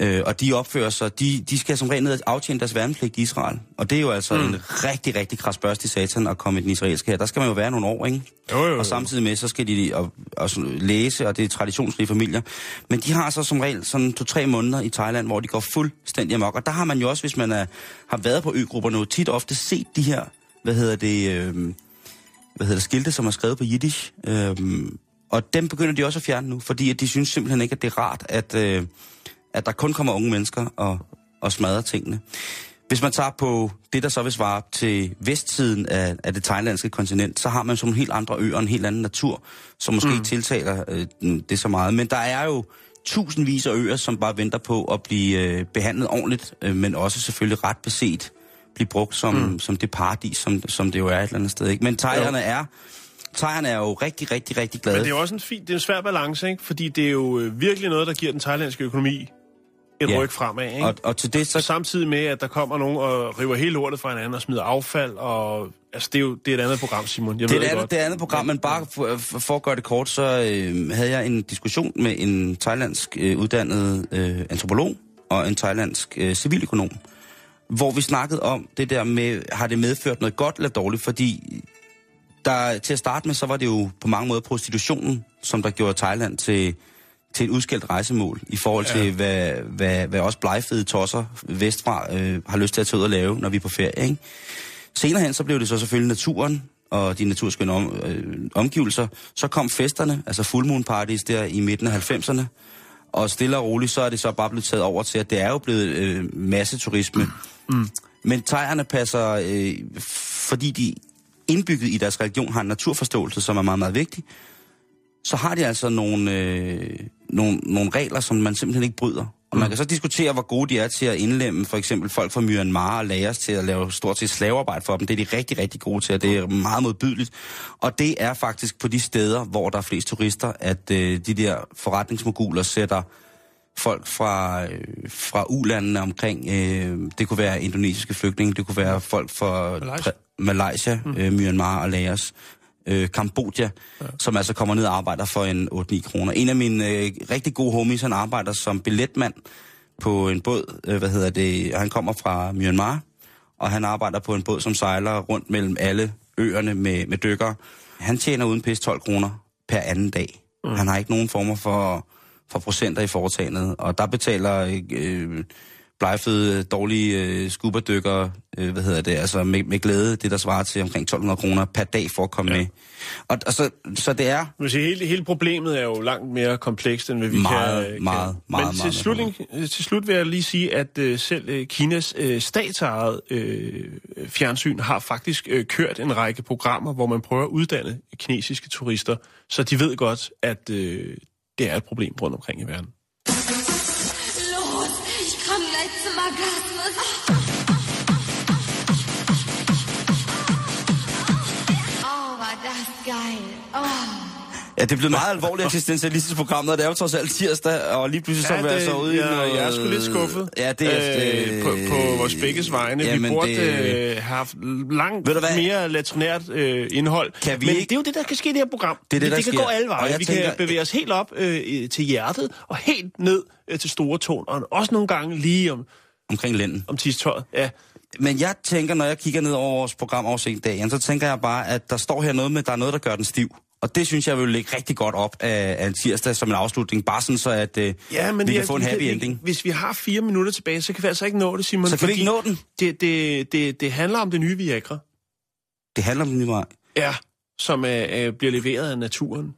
Øh, og de opfører sig, de, de skal som regel ned og aftjene deres værnepligt i Israel. Og det er jo altså mm. en rigtig, rigtig krasbørst i satan at komme i den israelske her. Der skal man jo være nogle år, ikke? Jo, jo, jo. Og samtidig med, så skal de og, og læse, og det er traditionsrige familier. Men de har så som regel sådan to-tre måneder i Thailand, hvor de går fuldstændig amok. Og der har man jo også, hvis man er, har været på øgrupperne, jo tit ofte set de her, hvad hedder det, øh, hvad hedder det, skilte, som er skrevet på jiddisch. Øh, og dem begynder de også at fjerne nu, fordi at de synes simpelthen ikke, at det er rart, at, øh, at der kun kommer unge mennesker og, og smadrer tingene. Hvis man tager på det, der så vil svare til vestsiden af, af det thailandske kontinent, så har man sådan helt andre øer en helt anden natur, som måske mm. ikke tiltaler øh, det så meget. Men der er jo tusindvis af øer, som bare venter på at blive øh, behandlet ordentligt, øh, men også selvfølgelig ret beset blive brugt som, mm. som det paradis, som, som det jo er et eller andet sted. Ikke? Men thaierne er, thaierne er jo rigtig, rigtig, rigtig glade. Men det er jo også en fin, det er en svær balance, ikke? Fordi det er jo øh, virkelig noget, der giver den thailandske økonomi et Ja. ryg fremad, ikke? og, og til det Så samtidig med, at der kommer nogen og river hele lortet fra hinanden og smider affald, og altså, det er jo det er et andet program, Simon. Jeg Det er ved et andet, godt. det er et andet program, men bare for, for at gøre det kort, så øh, havde jeg en diskussion med en thailandsk øh, uddannet øh, antropolog og en thailandsk øh, civiløkonom, hvor vi snakkede om det der med, har det medført noget godt eller dårligt, fordi der, til at starte med, så var det jo på mange måder prostitutionen, som der gjorde Thailand til, til et udskældt rejsemål, i forhold til, ja. hvad, hvad, hvad også blegfede tosser vestfra øh, har lyst til at tage ud og lave, når vi er på ferie. Ikke? Senere hen, så blev det så selvfølgelig naturen og de naturskønne om, øh, omgivelser. Så kom festerne, altså full moon parties der i midten af 90'erne. Og stille og roligt, så er det så bare blevet taget over til, at det er jo blevet øh, masseturisme. Mm. Men thaierne passer, øh, fordi de indbygget i deres religion har en naturforståelse, som er meget, meget vigtig, så har de altså nogle, øh, nogle, nogle regler, som man simpelthen ikke bryder. Og man kan så diskutere, hvor gode de er til at indlemme for eksempel folk fra Myanmar og læres til at lave stort set slavearbejde for dem. Det er de rigtig, rigtig gode til, og det er meget modbydeligt. Og det er faktisk på de steder, hvor der er flest turister, at øh, de der forretningsmoguler sætter folk fra, øh, fra ulandene omkring. Øh, det kunne være indonesiske flygtninge, det kunne være folk fra Malaysia. Malaysia, mm. øh, Myanmar og Laos, øh, Kambodja, ja. som altså kommer ned og arbejder for en 8-9 kroner. En af mine øh, rigtig gode homies, han arbejder som billetmand på en båd, øh, hvad hedder det, og han kommer fra Myanmar, og han arbejder på en båd, som sejler rundt mellem alle øerne med, med dykkere. Han tjener uden pis 12 kroner per anden dag. Mm. Han har ikke nogen former for, for procenter i foretagendet, og der betaler øh, blegføde, dårlige øh, scuba-dykkere, øh, hvad hedder det, altså med, med glæde, det der svarer til omkring 1200 kroner per dag for at komme ja. med. Og, og så, så det er Man sige, hele, hele problemet er jo langt mere komplekst, end hvad vi Meget, kan... kan. meget, meget, Men til, meget slutning, til slut vil jeg lige sige, at øh, selv øh, Kinas øh, statsejede øh, fjernsyn har faktisk øh, kørt en række programmer, hvor man prøver at uddanne kinesiske turister, så de ved godt, at øh, det er et problem rundt omkring i verden. Ja, det er blevet meget alvorligt eksistentialistisk program, og det er jo trods alt tirsdag, og lige pludselig så Ja, jeg det- så ude i jeg- noget... jeg er sgu lidt skuffet. Ja, det er... øh, på, på vores begges vegne. vi Jamen, burde det- øh, have haft langt mere latrinært øh, indhold. Kan vi Men ikke- det er jo det, der kan ske i det her program. Det er det, der det kan sker. gå alle veje. Vi tænker- kan bevæge os helt op øh, til hjertet, og helt ned øh, til store tåen, og også nogle gange lige om, Omkring lænden. om tistøjet. Ja. Men jeg tænker, når jeg kigger ned over vores programoversigt i dag, Jan, så tænker jeg bare, at der står her noget med, at der er noget, der gør den stiv. Og det synes jeg vil lægge rigtig godt op af, af en tirsdag som en afslutning, bare sådan så, at øh, Ja, men vi jeg- kan få en happy ending. Hvis vi har fire minutter tilbage, så kan vi altså ikke nå det, Simon. Så kan vi ikke nå den? Det, det, det, det handler om det nye Viagra. Det handler om den nye. Ja, som øh, øh, bliver leveret af naturen.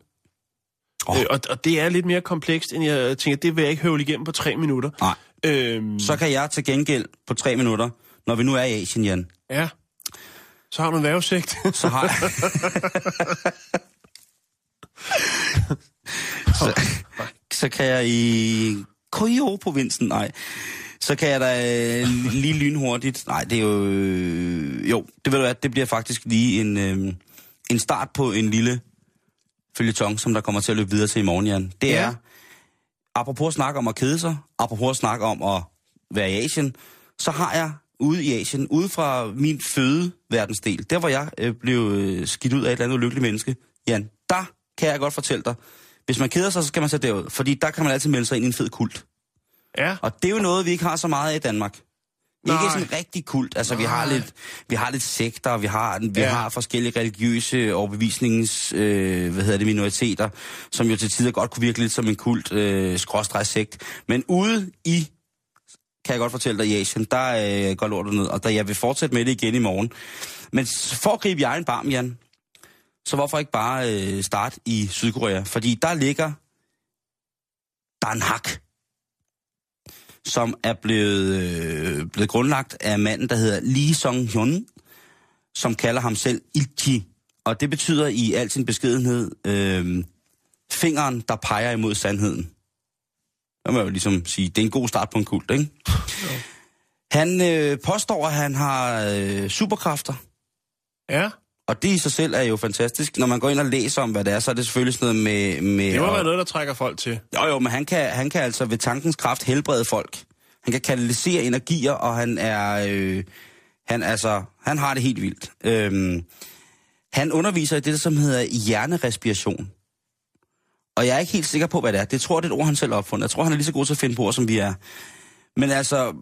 Oh. Øh, og, og det er lidt mere komplekst, end jeg tænker, det vil jeg ikke høvle igennem på tre minutter. Nej. Øhm, Så kan jeg til gengæld på tre minutter, når vi nu er i Asien, Jan, Ja. Så har du en værvesigt. så har jeg... så, så kan jeg i Koyo-provinsen, nej, så kan jeg da øh, lige lynhurtigt, nej, det er jo, øh, jo, det ved du hvad, det bliver faktisk lige en, øh, en start på en lille følgetong, som der kommer til at løbe videre til i morgen, Jan. Det Ja. er, apropos at snakke om at kede sig, apropos at snakke om at være i Asien, så har jeg ude i Asien, ude fra min fødeverdensdel, der hvor jeg øh, blev øh, skidt ud af et eller andet ulykkeligt menneske, Jan, der kan jeg godt fortælle dig, hvis man keder sig, så skal man tage derud, fordi der kan man altid melde sig ind i en fed kult. ja. Og det er jo noget, vi ikke har så meget af i Danmark. Nej. Nej. Ikke sådan rigtig kult. Altså, vi har Nej. lidt, vi har lidt sekter, vi har, vi Ja. har forskellige religiøse overbevisnings, øh, hvad hedder det, minoriteter, som jo til tider godt kunne virke lidt som en kult, øh, sekt. Men ude i, kan jeg godt fortælle dig, i Asien, der øh, går lortet ned, og der, jeg vil fortsætte med det igen i morgen. Men for at gribe jer en barm, Jan, så hvorfor ikke bare øh, starte i Sydkorea? Fordi der ligger Danhak, som er blevet, øh, blevet grundlagt af manden, der hedder Lee Song-hyun, som kalder ham selv Ilchi. Og det betyder i al sin beskedenhed øh, fingeren, der peger imod sandheden. Det må jeg jo ligesom sige, det er en god start på en kult, ikke? Han øh, påstår, at han har øh, superkræfter, Ja, og det i sig selv er jo fantastisk. Når man går ind og læser om, hvad det er, så er det selvfølgelig sådan noget med... med det må at- være noget, der trækker folk til. Jo, jo, men han kan, han kan altså ved tankens kraft helbrede folk. Han kan kanalisere energier, og han er... Øh, han, altså, han har det helt vildt. Øhm, han underviser i det, som hedder hjernerespiration. Og jeg er ikke helt sikker på, hvad det er. Det tror jeg, det er et ord, han selv har opfundet. Jeg tror, han er lige så god til at finde på ord, som vi er. Men altså,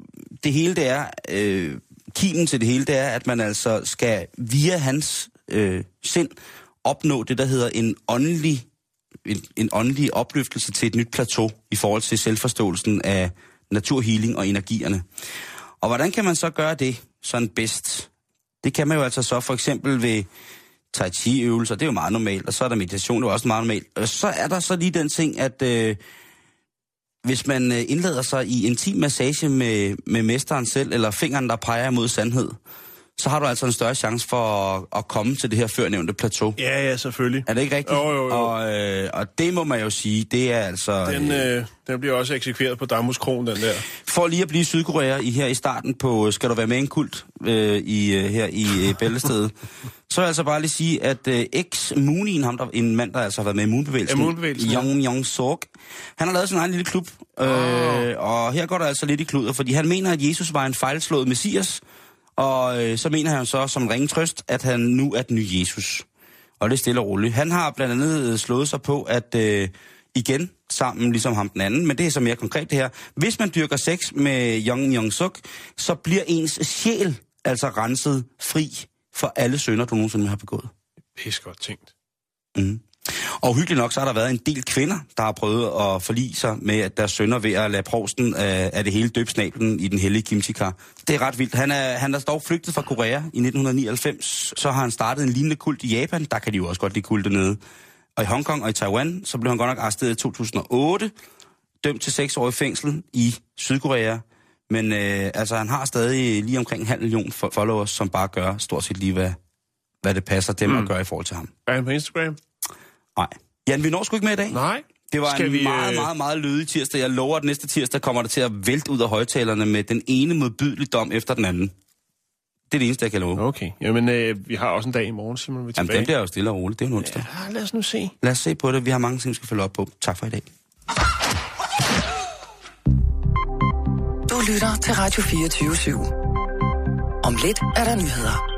det hele det er... Øh, kimen til det hele, det er, at man altså skal via hans øh, sind opnå det, der hedder en åndelig en, en åndelig opløftelse til et nyt plateau i forhold til selvforståelsen af naturhealing og energierne. Og hvordan kan man så gøre det sådan bedst? Det kan man jo altså så for eksempel ved tai chi øvelser, det er jo meget normalt, og så er der meditation, det er også meget normalt. Og så er der så lige den ting, at øh, hvis man indleder indlader sig i intim massage med, med mesteren selv, eller fingeren, der peger mod sandhed, så har du altså en større chance for at, at komme til det her førnævnte plateau. Ja, ja, selvfølgelig. Er det ikke rigtigt? Jo, jo, jo. Og, øh, og det må man jo sige, det er altså... Den, øh, øh, den bliver også eksekveret på Damus Kron, den der. For lige at blive Sydkorea i, her i starten på Skal du være med en kult øh, i, øh, her i øh, Bæltestedet, så vil jeg altså bare lige sige, at øh, ex Moonin, ham der, en mand, der altså har været med i Moonbevægelsen, Ja, Moonbevægelsen. Jong Jong Sok, han har lavet sin egen lille klub, øh, og her går der altså lidt i kluder, fordi han mener, at Jesus var en fejlslået messias, og øh, så mener han så som en ringe trøst, at han nu er den nye Jesus. Og det er stille og roligt. Han har blandt andet øh, slået sig på, at øh, igen, sammen ligesom ham den anden, men det er så mere konkret det her. Hvis man dyrker sex med Jong Jong Suk, så bliver ens sjæl altså renset fri for alle sønder, du nogensinde har begået. Pis godt tænkt. Mm. Og hyggeligt nok, så har der været en del kvinder, der har prøvet at forlige sig med, at deres sønner ved at lade provsten af, af det hele døbe snablen i den hellige kimchikar. Det er ret vildt. Han er, han er dog flygtet fra Korea i 1999. Så har han startet en lignende kult i Japan. Der kan de jo også godt lide kulte nede. Og i Hongkong og i Taiwan, så blev han godt nok arresteret i 2008. Dømt til seks år i fængsel i Sydkorea. Men øh, altså, han har stadig lige omkring en halv million fo- followers, som bare gør stort set lige, hvad, hvad det passer dem mm. at gøre i forhold til ham. Er han på Instagram? Nej. Jan, vi når sgu ikke med i dag. Nej. Det var Skal en vi, meget, øh, meget, meget lødig tirsdag. Jeg lover, at næste tirsdag kommer det til at vælte ud af højtalerne med den ene modbydelige dom efter den anden. Det er det eneste, jeg kan love. Okay. Jamen, øh, vi har også en dag i morgen, Simon. Vi er Jamen, den bliver jo stille og roligt. Det er jo en onsdag. Ja, lad os nu se. Lad os se på det. Vi har mange ting, vi skal følge op på. Tak for i dag. Du lytter til Radio 24 /7. Om lidt er der nyheder.